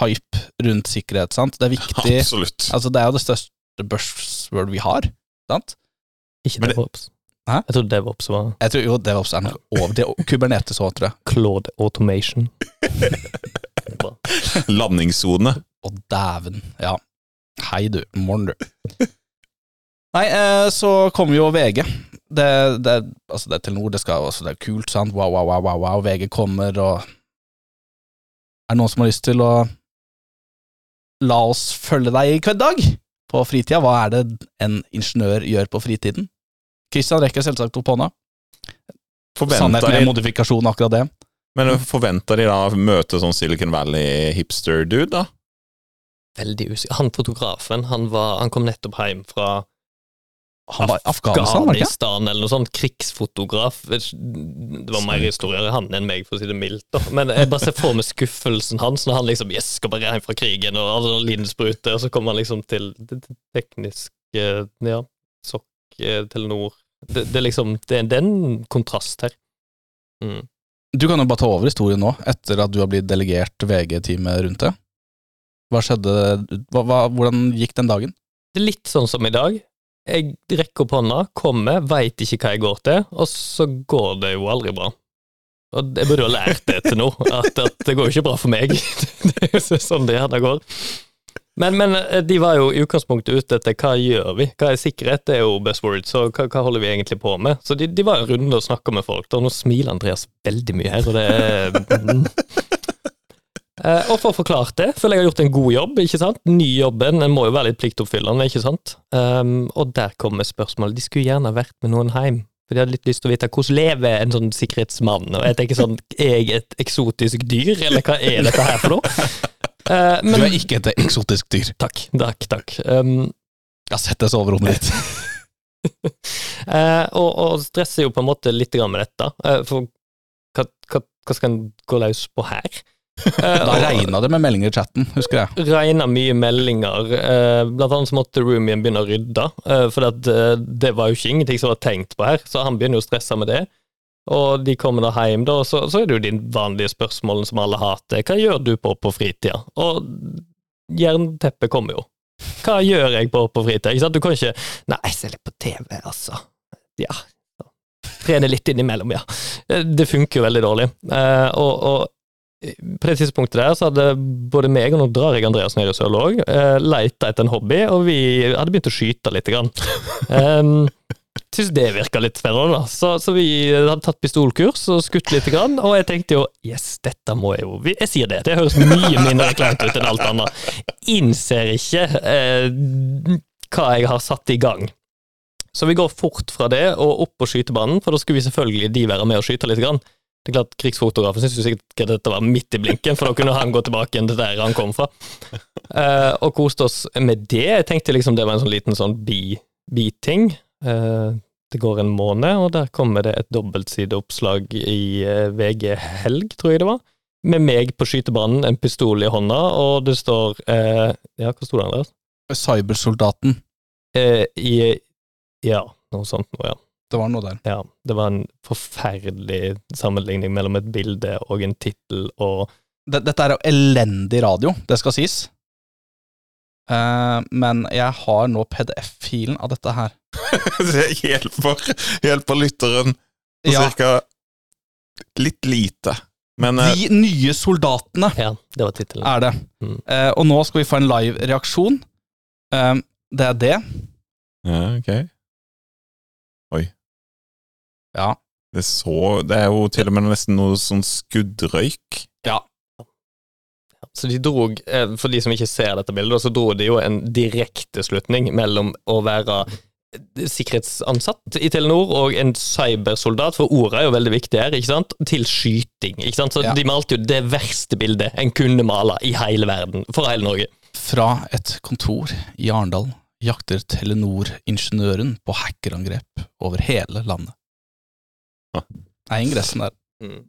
hype rundt sikkerhet, sant? Det er viktig (laughs) Absolutt. Altså, det er jo det største buzzword vi har. Sant? Ikke det- DevOps. Hæ? Jeg trodde DevOps var Jeg tror jo DevOps er noe (laughs) over det. Kubernetes òg, tror jeg. Claude Automation. (laughs) Landingssone. Å, dæven. Ja. Hei, du. Morgen, du. Nei, eh, så kommer jo VG. Det, det, altså det er Telenor, det, skal, altså det er kult, sant. Wow, wow, wow, wow, wow. VG kommer, og Er det noen som har lyst til å la oss følge deg i hverdag på fritida? Hva er det en ingeniør gjør på fritiden? Christian rekker selvsagt opp hånda. Sannheten er modifikasjon, akkurat det. men forventer de da å møte sånn Silicon Valley-hipster-dude, da? Veldig usikker. Han fotografen, han, var, han kom nettopp hjem fra Afghanistan? Afghanistan eller noe sånt. Krigsfotograf. Det var mer historier i han enn meg, for å si det mildt. da. Men jeg bare ser for meg skuffelsen hans når han liksom yes, skal bare hjem fra krigen og alle lidenspruter, og så kommer han liksom til det, det tekniske Ja, Sokk, eh, Telenor det, det liksom Det er en kontrast her. Mm. Du kan jo bare ta over historien nå, etter at du har blitt delegert VG-teamet rundt det. Hva skjedde, hva, hva, hvordan gikk den dagen? Det er litt sånn som i dag. Jeg rekker opp hånda, kommer, veit ikke hva jeg går til, og så går det jo aldri bra. Og jeg burde ha lært det til nå, at, at det går jo ikke bra for meg. (laughs) Det er jo sånn det gjerne går. Men, men eh, de var jo i utgangspunktet ute etter hva gjør vi? Hva er sikkerhet? Det er jo buzzword, så hva, hva holder vi egentlig på med? Så de, de var en runde og snakka med folk, og Nå smiler Andreas veldig mye her, og det er (laughs) Og for å forklare det, føler jeg har gjort en god jobb, ikke sant? Ny jobben, en må jo være litt pliktoppfyllende, ikke sant? Um, og der kommer spørsmålet. De skulle gjerne vært med noen hjem. For de hadde litt lyst til å vite hvordan lever en sånn sikkerhetsmann, og jeg tenker sånn, er jeg et eksotisk dyr, eller hva er dette her for noe? Eh, Du er ikke et eksotisk dyr. Takk, takk, takk. Um, Jeg har sett deg sove rommet ditt. uh, (laughs) og, og stresser jo på en måte litt med dette, uh, for hva, hva, hva skal en gå løs på her? Eh, Da regna det med meldinger i chatten, husker jeg. regna mye meldinger. Eh, blant annet så måtte roomien begynne å rydde, eh, for det var jo ikke ingenting som var tenkt på her, så han begynner jo å stresse med det. Og de kommer da hjem, da, så, så er det jo de vanlige spørsmålene som alle hater. Hva gjør du på på fritida? Og jernteppet kommer jo. Hva gjør jeg på på fritida? Ikke sant? Du kan ikke Nei, jeg ser litt på TV, altså. Ja. Trene litt innimellom, ja. Det funker jo veldig dårlig. Og, og på det tidspunktet der så hadde både meg, og nå drar jeg Andreas ned i Sørlåg, eh, leita etter en hobby, og vi hadde begynt å skyte litt. Grann. (laughs) Um, Syns det virka litt spennende, da. Så, så vi hadde tatt pistolkurs og skutt litt. Grann, og jeg tenkte jo yes, dette må jeg jo Jeg sier det, det høres mye mindre kleint ut enn alt annet. Innser ikke eh, hva jeg har satt i gang. Så vi går fort fra det og opp på skytebanen, for da skulle vi selvfølgelig de være med og skyte litt. Grann. Det er klart Krigsfotografen syntes jo sikkert at dette var midt i blinken, for da kunne han gå tilbake igjen til der han kom fra. (laughs) Eh, og koste oss med det. Jeg tenkte liksom det var en sånn liten sånn bi-ting. Eh, det går en måned, og der kommer det et dobbeltsideoppslag i eh, VG Helg, tror jeg det var, med meg på skytebanen, en pistol i hånda, og det står eh, Ja, hva sto det, Andreas? Cybersoldaten. Eh, I Ja, noe sånt noe, ja. Det var noe der. Ja, det var en forferdelig sammenligning mellom et bilde og en tittel og Dette er jo elendig radio, det skal sies. Uh, men jeg har nå PDF-filen av dette her. (laughs) Det hjelper, hjelper lytteren Ja, cirka litt lite. Men uh, De nye soldatene Ja, det var tittelen. er det. Mm. Uh, og nå skal vi få en live reaksjon. Det er det. ja, ok. Ja. Det så, det er jo til og med nesten noe sånn skuddrøyk. Ja. Så de drog, eh, for de som ikke ser dette bildet, så dro de jo en direkte slutning mellom å være sikkerhetsansatt i Telenor og en cybersoldat, for ordet er jo veldig viktig her, ikke sant, til skyting. ikke sant? Så Ja. De malte jo det verste bildet en kunne male i hele verden, for hele Norge. Fra et kontor i Arendal jakter Telenor-ingeniøren på hackerangrep over hele landet. Ja. Det er ingressen der. Mm.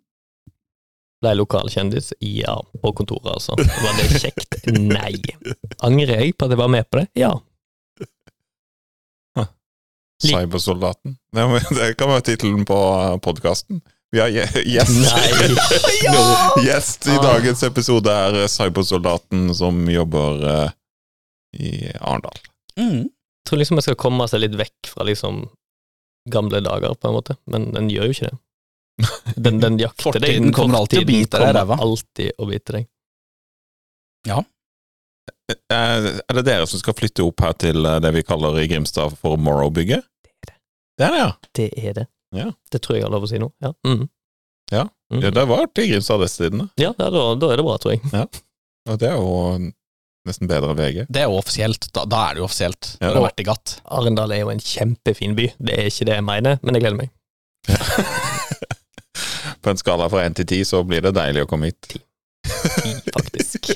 lokal kjendis Ja, på kontoret, altså. Var det kjekt? Nei. Angrer jeg på at jeg var med på det? Ja. Cybersoldaten. Det, kan være tittelen på podkasten. Vi har gjest. Nei. (laughs) Gjest i Ah. dagens episode er cybersoldaten som jobber eh, i Arendal. Mm. Jeg tror liksom jeg skal komme seg litt vekk fra liksom gamle dager, på en måte, men den gjør jo ikke det. Den, den (laughs) jakter deg. Fortiden kommer alltid å bite deg i ræva. alltid å bite deg. Ja. Er det dere som skal flytte opp her til eh, det vi kaller i Grimstad for Morrow-bygget? Det er det, ja. Det er det. Ja. Det tror jeg jeg har lov å si nå. Ja, Mm. Ja. mm. ja det var til Grimstad disse tidene. ja da, da, da er det bra, tror jeg. Og det er jo nesten bedre enn VG. Det er jo offisielt. Da, da er det jo offisielt. Ja, det har vært i gatt. Arendal er jo en kjempefin by. Det er ikke det jeg mener, men jeg gleder meg. (laughs) På en skala fra én til ti så blir det deilig å komme hit. Ti, faktisk.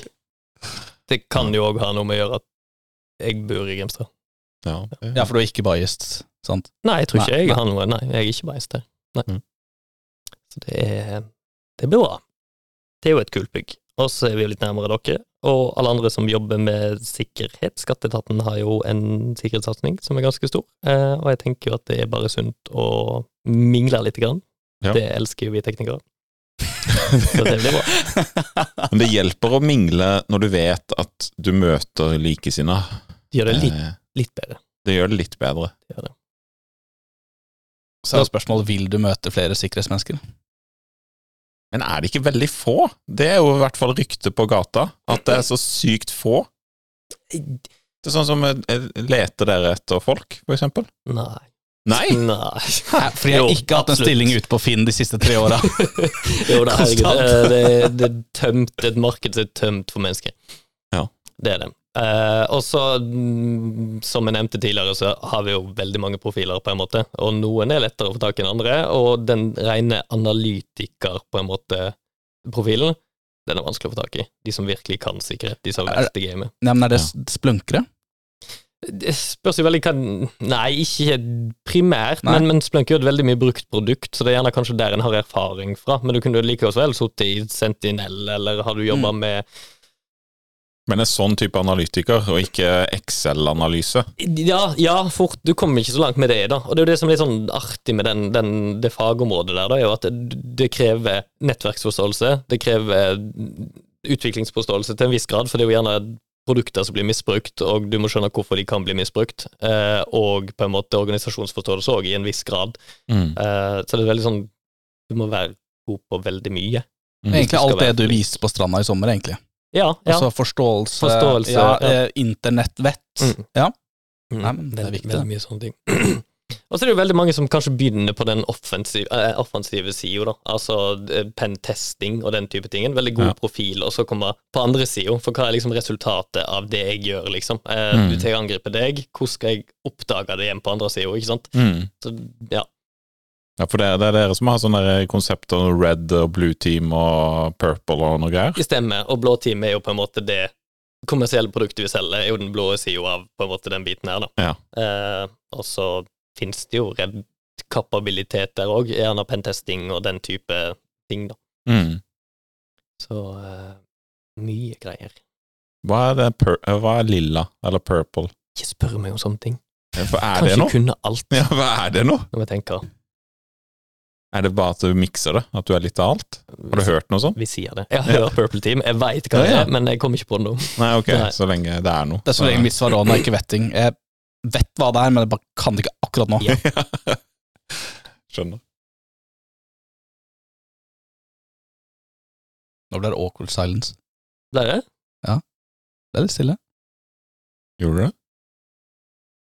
Det kan jo òg ha noe med å gjøre at jeg bor i Grimstad. Ja, Ja, for du er ikke biased, sant? Nei, jeg tror ikke Nei, jeg nei. har noe Nei, jeg er ikke beist der. Nei. Mm. Så det er Det blir bra. Det er jo et kult bygg. Og så er vi jo litt nærmere dere. Og alle andre som jobber med sikkerhet. Skatteetaten har jo en sikkerhetssatsing som er ganske stor. Eh, og jeg tenker jo at det er bare sunt å mingle lite grann. Ja. Det elsker jo vi teknikere. så det blir bra. (laughs) Men det hjelper å mingle når du vet at du møter likesinnede. Det gjør det litt, Eh, litt bedre. Det gjør det litt bedre. Det gjør det. Så er spørsmålet vil du møte flere sikkerhetsmennesker. Men er det ikke veldig få? Det er jo i hvert fall ryktet på gata, at det er så sykt få. Det er sånn som eh, Leter dere etter folk, for eksempel? Nei. Nei! (laughs) Nei. Fordi jeg Jo, ikke har hatt en absolutt. stilling ute på Finn de siste tre åra. (laughs) jo da, herregud. Det, det, det er tømt, et marked som er tømt for mennesker. Ja. Det er det. Eh, og så, mm, som jeg nevnte tidligere, så har vi jo veldig mange profiler, på en måte. Og noen er lettere å få tak i enn andre, og den rene analytiker, på en måte, profilen, den er vanskelig å få tak i. De som virkelig kan sikkerhet, de som har vært i gamet. Nei, men er det splunkere? Det spørs jo veldig hva Nei, ikke primært, Nei. men, men Splunk er jo et veldig mye brukt produkt, så det er gjerne kanskje der en har erfaring fra. Men du kunne jo like godt vel sittet i Sentinel, eller har du jobba Mm. med Men en sånn type analytiker, og ikke Excel-analyse. Ja, ja, fort. Du kommer ikke så langt med det, da. Og det er jo det som er litt sånn artig med den, den, det fagområdet der, da, er jo at det, krever nettverksforståelse. Det krever utviklingsforståelse til en viss grad, for det er jo gjerne produkter som blir misbrukt, og du må skjønne hvorfor de kan bli misbrukt. Eh, og på en måte organisasjonsforståelse òg, i en viss grad. Mm. Eh, så det er veldig sånn Du må være god på veldig mye. Mm. Egentlig alt det du viste på stranda i sommer, egentlig. Ja, ja. Altså forståelse, Forståelse, ja, ja. eh, internettvett. Mm. Ja. Mm, Nei, men det er viktig, veldig mye sånne ting. Og så er det jo veldig mange som kanskje begynner på den offensive, eh, offensive sida, da. Altså eh, pentesting og den type ting. En veldig god Ja. profil, og så komme på andre sida. For hva er liksom resultatet av det jeg gjør, liksom? Eh, Mm. Du tar og angriper deg, hvordan skal jeg oppdage det igjen på andre sida, ikke sant? Mm. Så ja. Ja, for det, det er dere som har sånne der om red og blue team og purple og noe greier? Stemmer, og blå team er jo på en måte det kommersielle produktet vi selger, er jo den blå sida av på en måte den biten her, da. Ja. Eh, og så finnes det jo red kapabilitet der òg, gjerne pentesting og den type ting, da. Mm. Så eh, mye greier. Hva er eh, Hva er lilla, eller purple? Ikke spør meg om sånne ting. For er Kanskje det noe? kunne alt, Ja, hva er det nå? når vi tenker. Er det bare at du mikser det? At du er litt av alt? Har du hørt noe sånt? Vi sier det. Jeg har hørt Purple Team, jeg veit hva det Ja, ja. er, men jeg kommer ikke på det nå. Nei, ok, Nei. så lenge det er noe. Det er så lenge mitt svar også når ikke vet ting. Jeg vet hva det er, men jeg bare kan det ikke akkurat nå. Ja. (laughs) Skjønner. Nå blir det awkward silence. Det er det. Det er litt stille. Gjorde du det?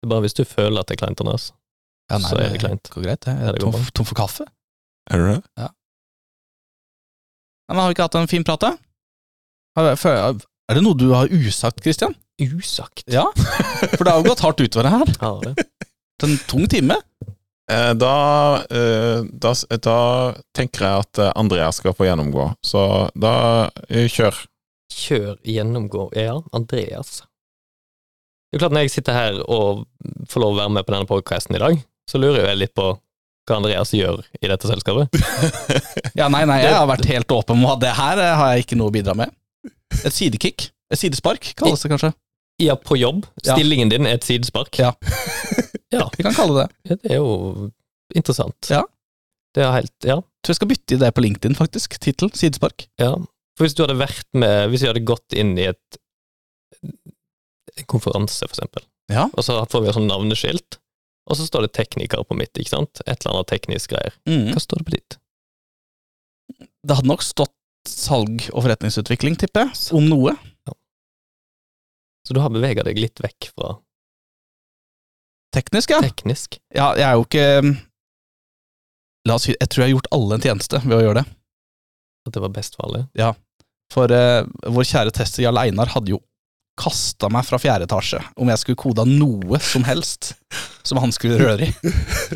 Det er bare hvis du føler at det er kleint, Andreas. Ja, nei, Så er det kleint. går greit. Jeg er det tom, tom for kaffe. Er du det? Ja. men har vi ikke hatt en fin prat, da? Er det noe du har usagt, Christian? Usagt. Ja, for det har jo gått hardt utover her. (laughs) Ja, det. Det er En tung time. Eh, Da, eh, da, da tenker jeg at eh, Andreas skal få gjennomgå, så da kjør. Kjør, gjennomgå Ja, Andreas. Det er klart, når jeg sitter her og får lov å være med på denne podcasten i dag, så lurer jeg litt på hva Andreas gjør i dette selskapet. (laughs) Ja, nei, nei, jeg har vært helt åpen om at det her eh, har jeg ikke noe å bidra med. Et sidekick. Et sidespark, kalles det kanskje. Ja, på jobb. Stillingen din er et sidespark. Ja. (laughs) ja. Vi kan kalle det det. Det er jo interessant. Ja. Det er helt Ja. Tror jeg skal bytte i det på LinkedIn, faktisk. Tittel. Sidespark. ja. For hvis du hadde vært med Hvis vi hadde gått inn i et en konferanse, for eksempel, Ja. og så får vi sånn navneskilt, og så står det tekniker på mitt, ikke sant? Et eller annet teknisk greier. Mm. Hva står det på ditt? Det hadde nok stått salg og forretningsutvikling, tipper jeg, om noe. Så du har bevega deg litt vekk fra Teknisk, ja. teknisk. ja. Jeg er jo ikke La oss si, jeg tror jeg har gjort alle en tjeneste ved å gjøre det. At det var best for alle. For uh, vår kjære tester Jarl Einar hadde jo kasta meg fra fjerde etasje om jeg skulle koda noe som helst som han skulle røre i.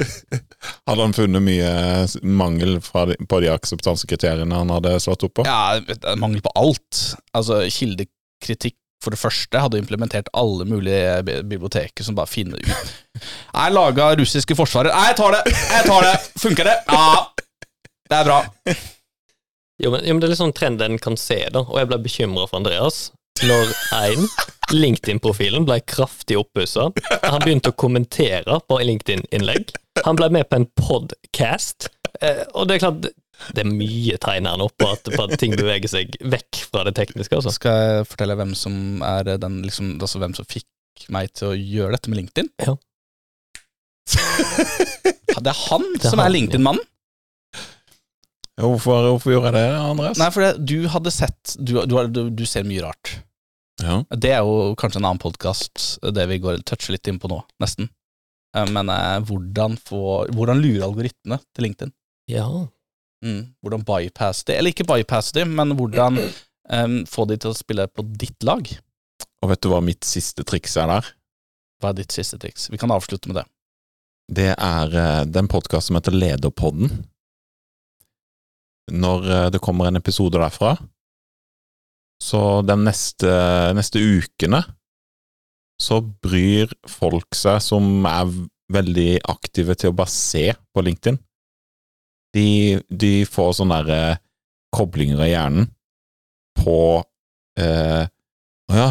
(laughs) Hadde han funnet mye mangel fra de, på de akseptansekriteriene han hadde slått opp på? Ja, mangel på alt. Altså, kildekritikk for det første hadde implementert alle mulige biblioteker som bare finner ut (laughs) Jeg laga russiske forsvarer. Jeg tar det! Jeg tar det! Funker det? Ja. Det er bra. Jo, men, jo, men det er litt sånn trend en kan se, da, og jeg ble bekymra for Andreas når én LinkedIn-profilen ble kraftig oppussa. Han begynte å kommentere på LinkedIn-innlegg. Han ble med på en podcast, eh, og det er klart det er mye tegn her nå på at, på at ting beveger seg vekk fra det tekniske. altså. Skal jeg fortelle hvem som er den liksom, altså hvem som fikk meg til å gjøre dette med LinkedIn? Ja. (laughs) Ja, det er han Det er som han, er LinkedIn-mannen. Hvorfor, hvorfor gjorde jeg det, Andreas? Nei, for det, du hadde sett du, du, du, du ser mye rart. Ja. Det er jo kanskje en annen podkast, det vi går toucher litt inn på nå, nesten. Eh, Men eh, hvordan, få, hvordan lure algoritmene til LinkedIn? Ja. Mm. Hvordan bypasse de, eller ikke bypasse de, men hvordan um, få de til å spille på ditt lag. Og vet du hva mitt siste triks er der? Hva er ditt siste triks? Vi kan avslutte med det. Det er eh, den podkasten som heter Lederpodden. Når det kommer en episode derfra, så de neste, neste ukene så bryr folk seg som er veldig aktive til å bare se på LinkedIn. De, de får sånne der, eh, koblinger i hjernen på eh, Å ja,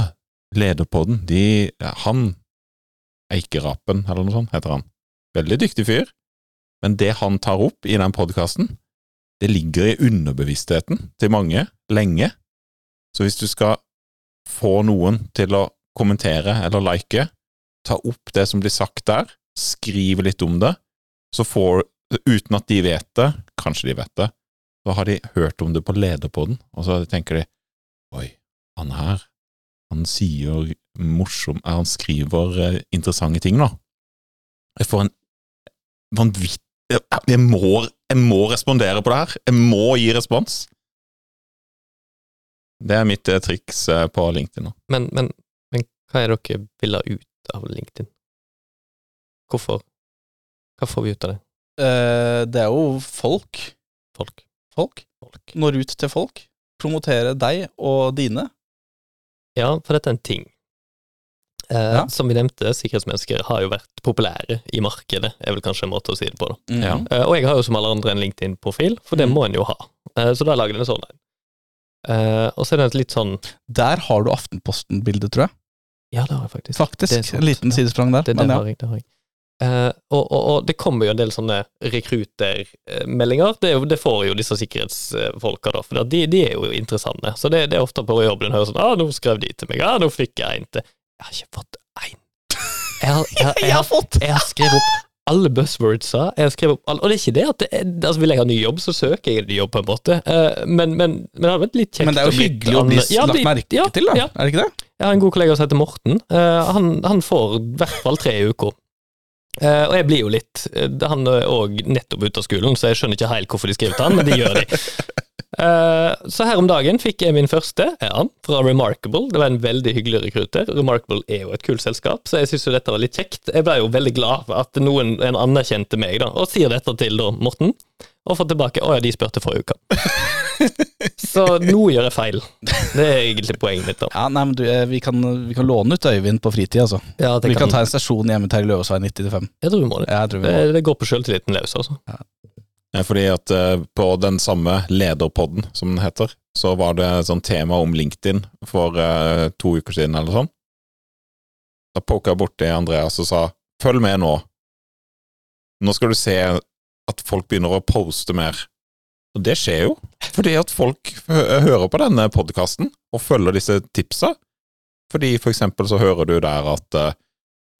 Lederpodden, de Han Eikerapen, eller noe sånt, heter han. Veldig dyktig fyr, men det han tar opp i den podkasten, det ligger i underbevisstheten til mange lenge. Så hvis du skal få noen til å kommentere eller like, ta opp det som blir sagt der, skrive litt om det, så får Uten at de vet det, kanskje de vet det, så har de hørt om det på Lederpodden, og så tenker de Oi, han her, han sier morsom Han skriver eh, interessante ting, nå. Jeg får en vanvittig jeg, må, jeg må respondere på det her. Jeg må gi respons. Det er mitt eh, triks eh, på LinkedIn nå. Men, men, men hva er dere vil ha ut av LinkedIn? Hvorfor? Hva får vi ut av det? Eh, det er jo folk. Folk. Folk. Folk. Når ut til folk. Promotere deg og dine. Ja, for dette er en ting. Eh, Ja. Som vi nevnte, sikkerhetsmennesker har jo vært populære i markedet, er vel kanskje en måte å si det på. da. Mm. Ja. Eh, og jeg har jo som alle andre en LinkedIn-profil, for det Mm. må en jo ha. Eh, så da lager jeg en sånn en. Eh, og så er det litt sånn Der har du Aftenposten-bildet, tror jeg. Ja, det har jeg faktisk. Faktisk. En liten ja. sidesprang der. Det, det men ja. har jeg. det har jeg. Uh, og, og, og det kommer jo en del sånne rekruttermeldinger. Det, det får jo disse sikkerhetsfolka, da, for de, de er jo interessante. Så det, det er ofte på jobben en hører sånn ah, 'Nå skrev de til meg. Ja, nå fikk jeg en til.' Jeg har ikke fått én. (laughs) Jeg har, jeg, jeg, jeg har skrevet opp alle buzzwordsa. Jeg har skrevet opp alle, og det er ikke det at det er, altså Vil jeg ha ny jobb, så søker jeg en ny jobb, på en måte. Eh, men, men, men det hadde vært litt kjekt Men det er jo hyggelig å bli Ja, lagt merke ja, til, da. Ja, Er det ikke det? jeg har en god kollega som heter Morten. Eh, han, han får i hvert fall tre uker. Eh, og jeg blir jo litt Han er òg nettopp ute av skolen, så jeg skjønner ikke helt hvorfor de skriver til han, men de gjør de. (laughs) Eh, så her om dagen fikk jeg min første, ja, fra Remarkable. Det var en veldig hyggelig rekruter. Remarkable er jo et kult selskap, så jeg syns jo dette var litt kjekt. Jeg ble jo veldig glad for at noen en anerkjente meg, da, og sier dette til da Morten. Og får tilbake 'Å ja, de spurte forrige uke'. (laughs) så nå gjør jeg feil. Det er egentlig poenget mitt, da. Ja, nei, men du, eh, vi, kan, vi kan låne ut Øyvind på fritid, altså. Ja, det Vi kan, kan ta en stasjon hjemme til Løvesvei 95. Jeg tror vi må det. Jeg tror vi Det, må. det går på sjøltilliten løs, altså. Eh, Fordi at eh, på den samme Lederpodden, som den heter, så var det sånn tema om LinkedIn for eh, to uker siden, eller sånn. Da poka jeg borti Andreas og sa 'følg med nå'. Nå skal du se at folk begynner å poste mer. Og det skjer jo, fordi at folk hører på denne podkasten og følger disse tipsa. Fordi for eksempel så hører du der at eh,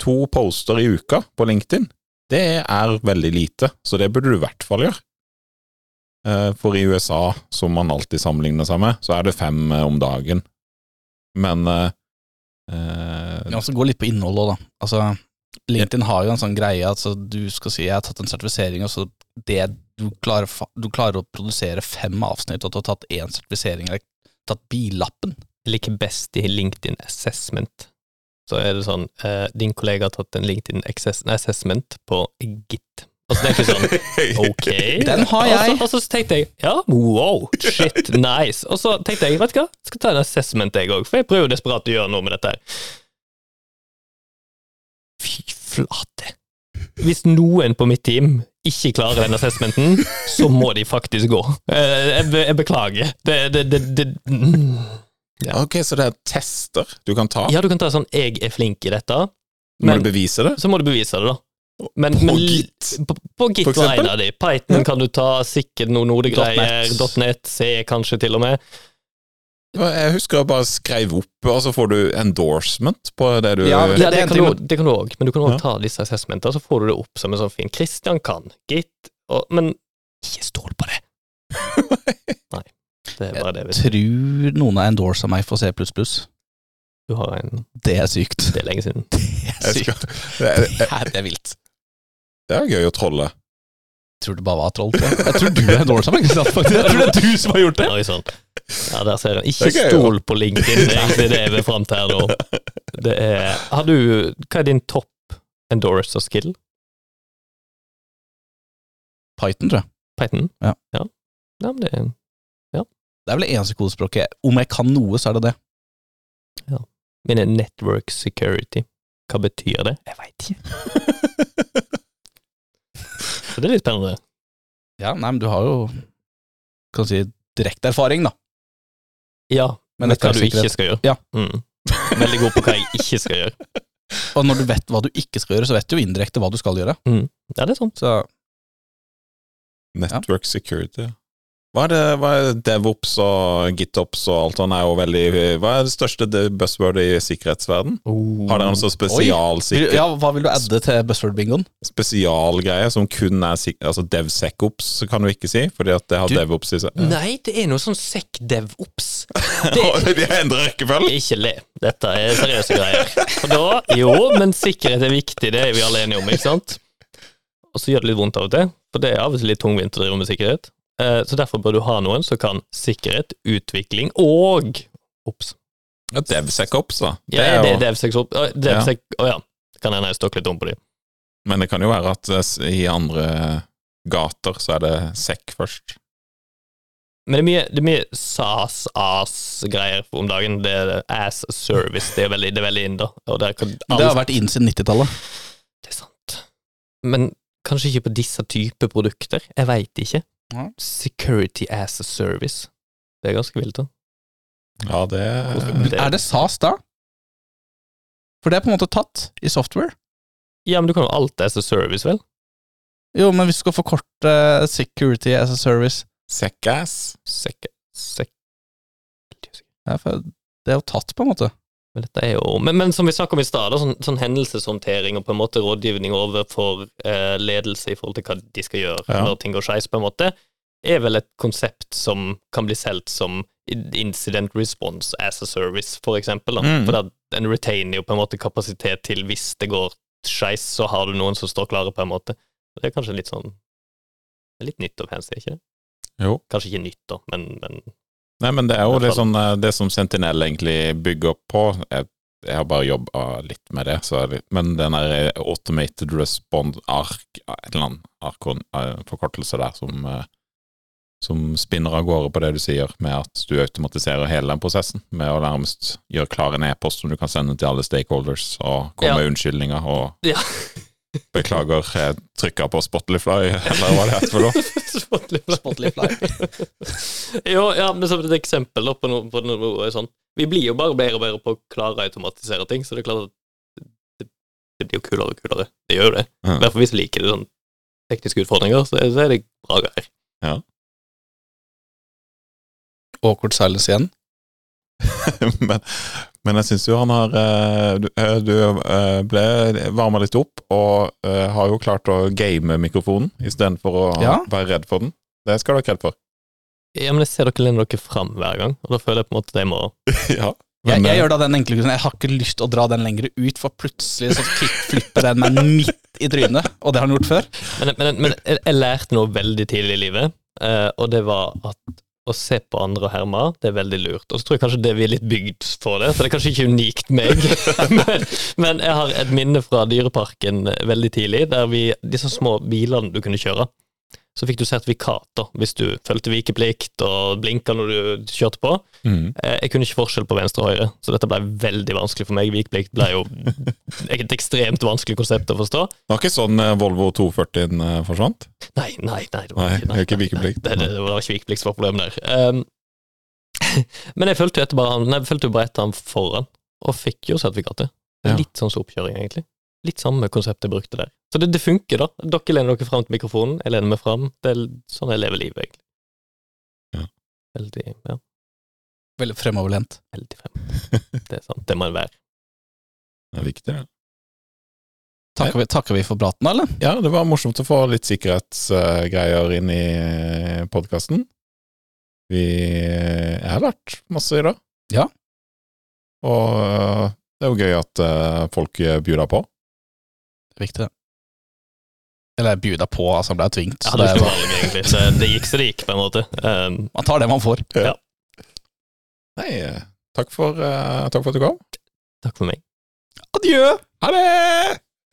to poster i uka på LinkedIn, det er veldig lite, så det burde du i hvert fall gjøre. Eh, For i USA, som man alltid sammenligner seg med, så er det fem eh, om dagen. Men eh, eh, Ja, så gå litt på innhold òg, da. Altså, LinkedIn har jo en sånn greie at altså, du skal si jeg har tatt en sertifisering, og så det du klarer, du klarer å produsere fem avsnitt, og at du har tatt én sertifisering, eller tatt billappen. Jeg liker best i LinkedIn Assessment. Så er det sånn eh, Din kollega har tatt en LinkedIn Assessment på Git. Altså, det er ikke sånn (laughs) Ok. Den har jeg. Og så, tenkte jeg ja, wow, shit, nice. Og så tenkte jeg, vet du hva, jeg skal ta en assessment jeg òg, for jeg prøver desperat å gjøre noe med dette her. Fy flate. Hvis noen på mitt team ikke klarer den assessmenten, så må de faktisk gå. Eh, Jeg, jeg beklager. Det, det, det, det mm. Ok, så det er tester du kan ta? Ja, du kan ta sånn 'jeg er flink i dette', Må du bevise det? så må du bevise det, da. Men, På men, Git? På, på Git var en av de. Python kan du ta, sikkert noen nodegreier, .NET. C kanskje til og med. Jeg husker jeg bare skrev opp, og så får du endorsement på det du Ja, Ja, det det kan du, det kan du òg, men du kan òg Ja. ta disse assessmentene, så får du det opp som en sånn fin Christian kan, Git, og, men ikke stol på det. (laughs) Nei, det er bare det. Hvis Tror noen har endorsa meg for C++. du har en Det er sykt. Det er lenge siden. (laughs) Det er Jeg sykt. skal, (laughs) det, er, Det her er vilt. det er gøy å trolle. Tror det bare var troll. tror Jeg Jeg tror du er endorsa meg, Kristian, faktisk. Jeg tror det er du som har gjort det. Oi sann. Ja, der ser en. Ikke Det er gøy, stol på LinkedIn, det er egentlig det vi er fram til her nå. (laughs) Det er Har du Hva er din topp endorser skill? Python, tror jeg. Python? Ja. ja. Ja, men det er Det er vel det eneste kodespråket Om jeg kan noe, så er det det. Ja. er network security. Hva betyr det? Jeg veit ikke. (laughs) Så det er litt spennende. Ja, nei, men du har jo Kan du si direkte erfaring, da. Ja, Men men hva du ikke skal gjøre. Ja. Mm. Veldig god på hva jeg ikke skal gjøre. (laughs) Og når du vet hva du ikke skal gjøre, så vet du jo indirekte hva du skal gjøre. Ja, det er sånn. Så Network security. Hva er det, hva er DevOps og GitOps og alt sånt er jo veldig Hva er det største buzzwordet i sikkerhetsverden? Har dere en sånn spesialsikkerhet? spesialsikker, Ja, hva vil du adde til buzzword-bingoen? spesialgreie som kun er sik altså DevSecOps, kan du ikke si, fordi at det har Du- DevOps i seg? Nei, det er noe sånn sec-dev-ops. (laughs) De endrer rekkefølge! Ikke le. Dette er seriøse greier. For da, jo, men sikkerhet er viktig, det er vi alle enige om, ikke sant? Og så gjør det litt vondt av og til, for det er av og til litt tungvint å drive med sikkerhet. Eh, Så derfor bør du ha noen som kan sikkerhet, utvikling og Ops. Ja, DevSecOps, da. Ja, det er DevSecOps. DevSec Å ja. Det kan hende jeg stokk litt om på de. Men det kan jo være at eh, i andre gater så er det SEC først. Men det er mye, det er mye SAS-as-greier om dagen. Det er ass service. Det er veldig, det er veldig inn, da. Det har vært inn siden 90-tallet. Det er sant. Men kanskje ikke på disse typer produkter. Jeg veit ikke. Ja. Security as a service. Det er ganske vilt, da. Ja, det Det- Er det SAS da? For det er på en måte tatt i software. Ja, men du kan jo alt as a service, vel? Jo, men hvis du skal forkorte security as a service SecAss. Sek... Sek... Det er jo tatt, på en måte. Men, jo, men, men som vi snakket om i stad, sånn, sånn hendelseshåndtering og på en måte rådgivning overfor eh, ledelse i forhold til hva de skal gjøre Ja. når ting går skeis, på en måte, er vel et konsept som kan bli solgt som incident response as a service, for eksempel. Mm. For da, en retainer jo på en måte kapasitet til hvis det går skeis, så har du noen som står klare, på en måte. Det er kanskje litt sånn Litt nytt og fancy, ikke? det? Jo. Kanskje ikke nytt, da, men, men Nei, men det er jo det, sånn, det som Sentinel egentlig bygger opp på. Jeg, jeg har bare jobba litt med det, så det, men den der eh, automated response ark, et eller annet arkon, eh, forkortelse der, som, som spinner av gårde på det du sier, med at du automatiserer hele den prosessen, med å nærmest gjøre klar en e-post som du kan sende til alle stakeholders, og komme Ja. med unnskyldninger og Ja. Beklager, jeg trykka på Spotify, eller hva det heter for noe. Spotify. (laughs) jo, ja, men som et eksempel da, på noe, på noe sånn Vi blir jo bare bedre og bedre på å klare å automatisere ting, så det er klart at det, det blir jo kulere og kulere. Det gjør jo det. I Ja. hvert fall hvis du liker det sånn tekniske utfordringer, så er, så er det bra greier. Ja. Awkward silence igjen. (laughs) men, Men jeg syns jo han har eh, Du, eh, du eh, ble varma litt opp, og eh, har jo klart å game mikrofonen istedenfor å Ja. være redd for den. Det skal du ha kred for. Ja, men jeg ser dere lener dere fram hver gang, og da føler jeg på en måte (laughs) jeg må ja. Men, jeg jeg, gjør da den enkle grunnen Jeg har ikke lyst til å dra den lenger ut, for plutselig så kickflipper den meg midt i trynet. Og det har den gjort før. Men, men, men jeg, jeg lærte noe veldig tidlig i livet, eh, og det var at å se på andre og herme, det er veldig lurt. Og så tror jeg kanskje det vi er litt bygd for det, så det er kanskje ikke unikt meg. (laughs) (laughs) men, men jeg har et minne fra Dyreparken veldig tidlig, der vi Disse små bilene du kunne kjøre. Så fikk du sertifikat da, hvis du fulgte vikeplikt og blinka når du kjørte på. mm. Eh, Jeg kunne ikke forskjell på venstre og høyre, så dette ble veldig vanskelig for meg. Vikeplikt ble jo (laughs) et ekstremt vanskelig konsept å forstå. Det var ikke sånn eh, Volvo 240 eh, forsvant? Nei, nei, nei. Det var ikke, er ikke vikeplikt. Det, det, det var ikke vikeplikt som var problemet der. Um, (laughs) men jeg fulgte jo etter bare han, nei, jeg fulgte jo bare etter han foran, og fikk jo sertifikatet. Er. Litt sånn som oppkjøring, egentlig. Litt samme konsept jeg brukte der. Så det, det funker, da. Dere lener dere fram til mikrofonen, jeg lener meg fram. Det er sånn jeg lever livet, egentlig. Ja. Veldig, ja, Veldig fremoverlent. veldig fremoverlent. Det er sant, det må en være. Det er viktig, det. Takker vi, takker vi for praten, eller? Ja, det var morsomt å få litt sikkerhetsgreier inn i podkasten. Vi Jeg har lært masse i dag. Ja. Og eh, det er jo gøy at eh, folk bjuder på. Det viktig, det. Eller bjuda på, altså han ble tvingt. Ja, det, var- valg, egentlig. Så det gikk så det gikk, på en måte. Um, man tar det man får. Nei, eh, takk for, uh, takk for at du kom. takk for meg. Adjø! Ha det!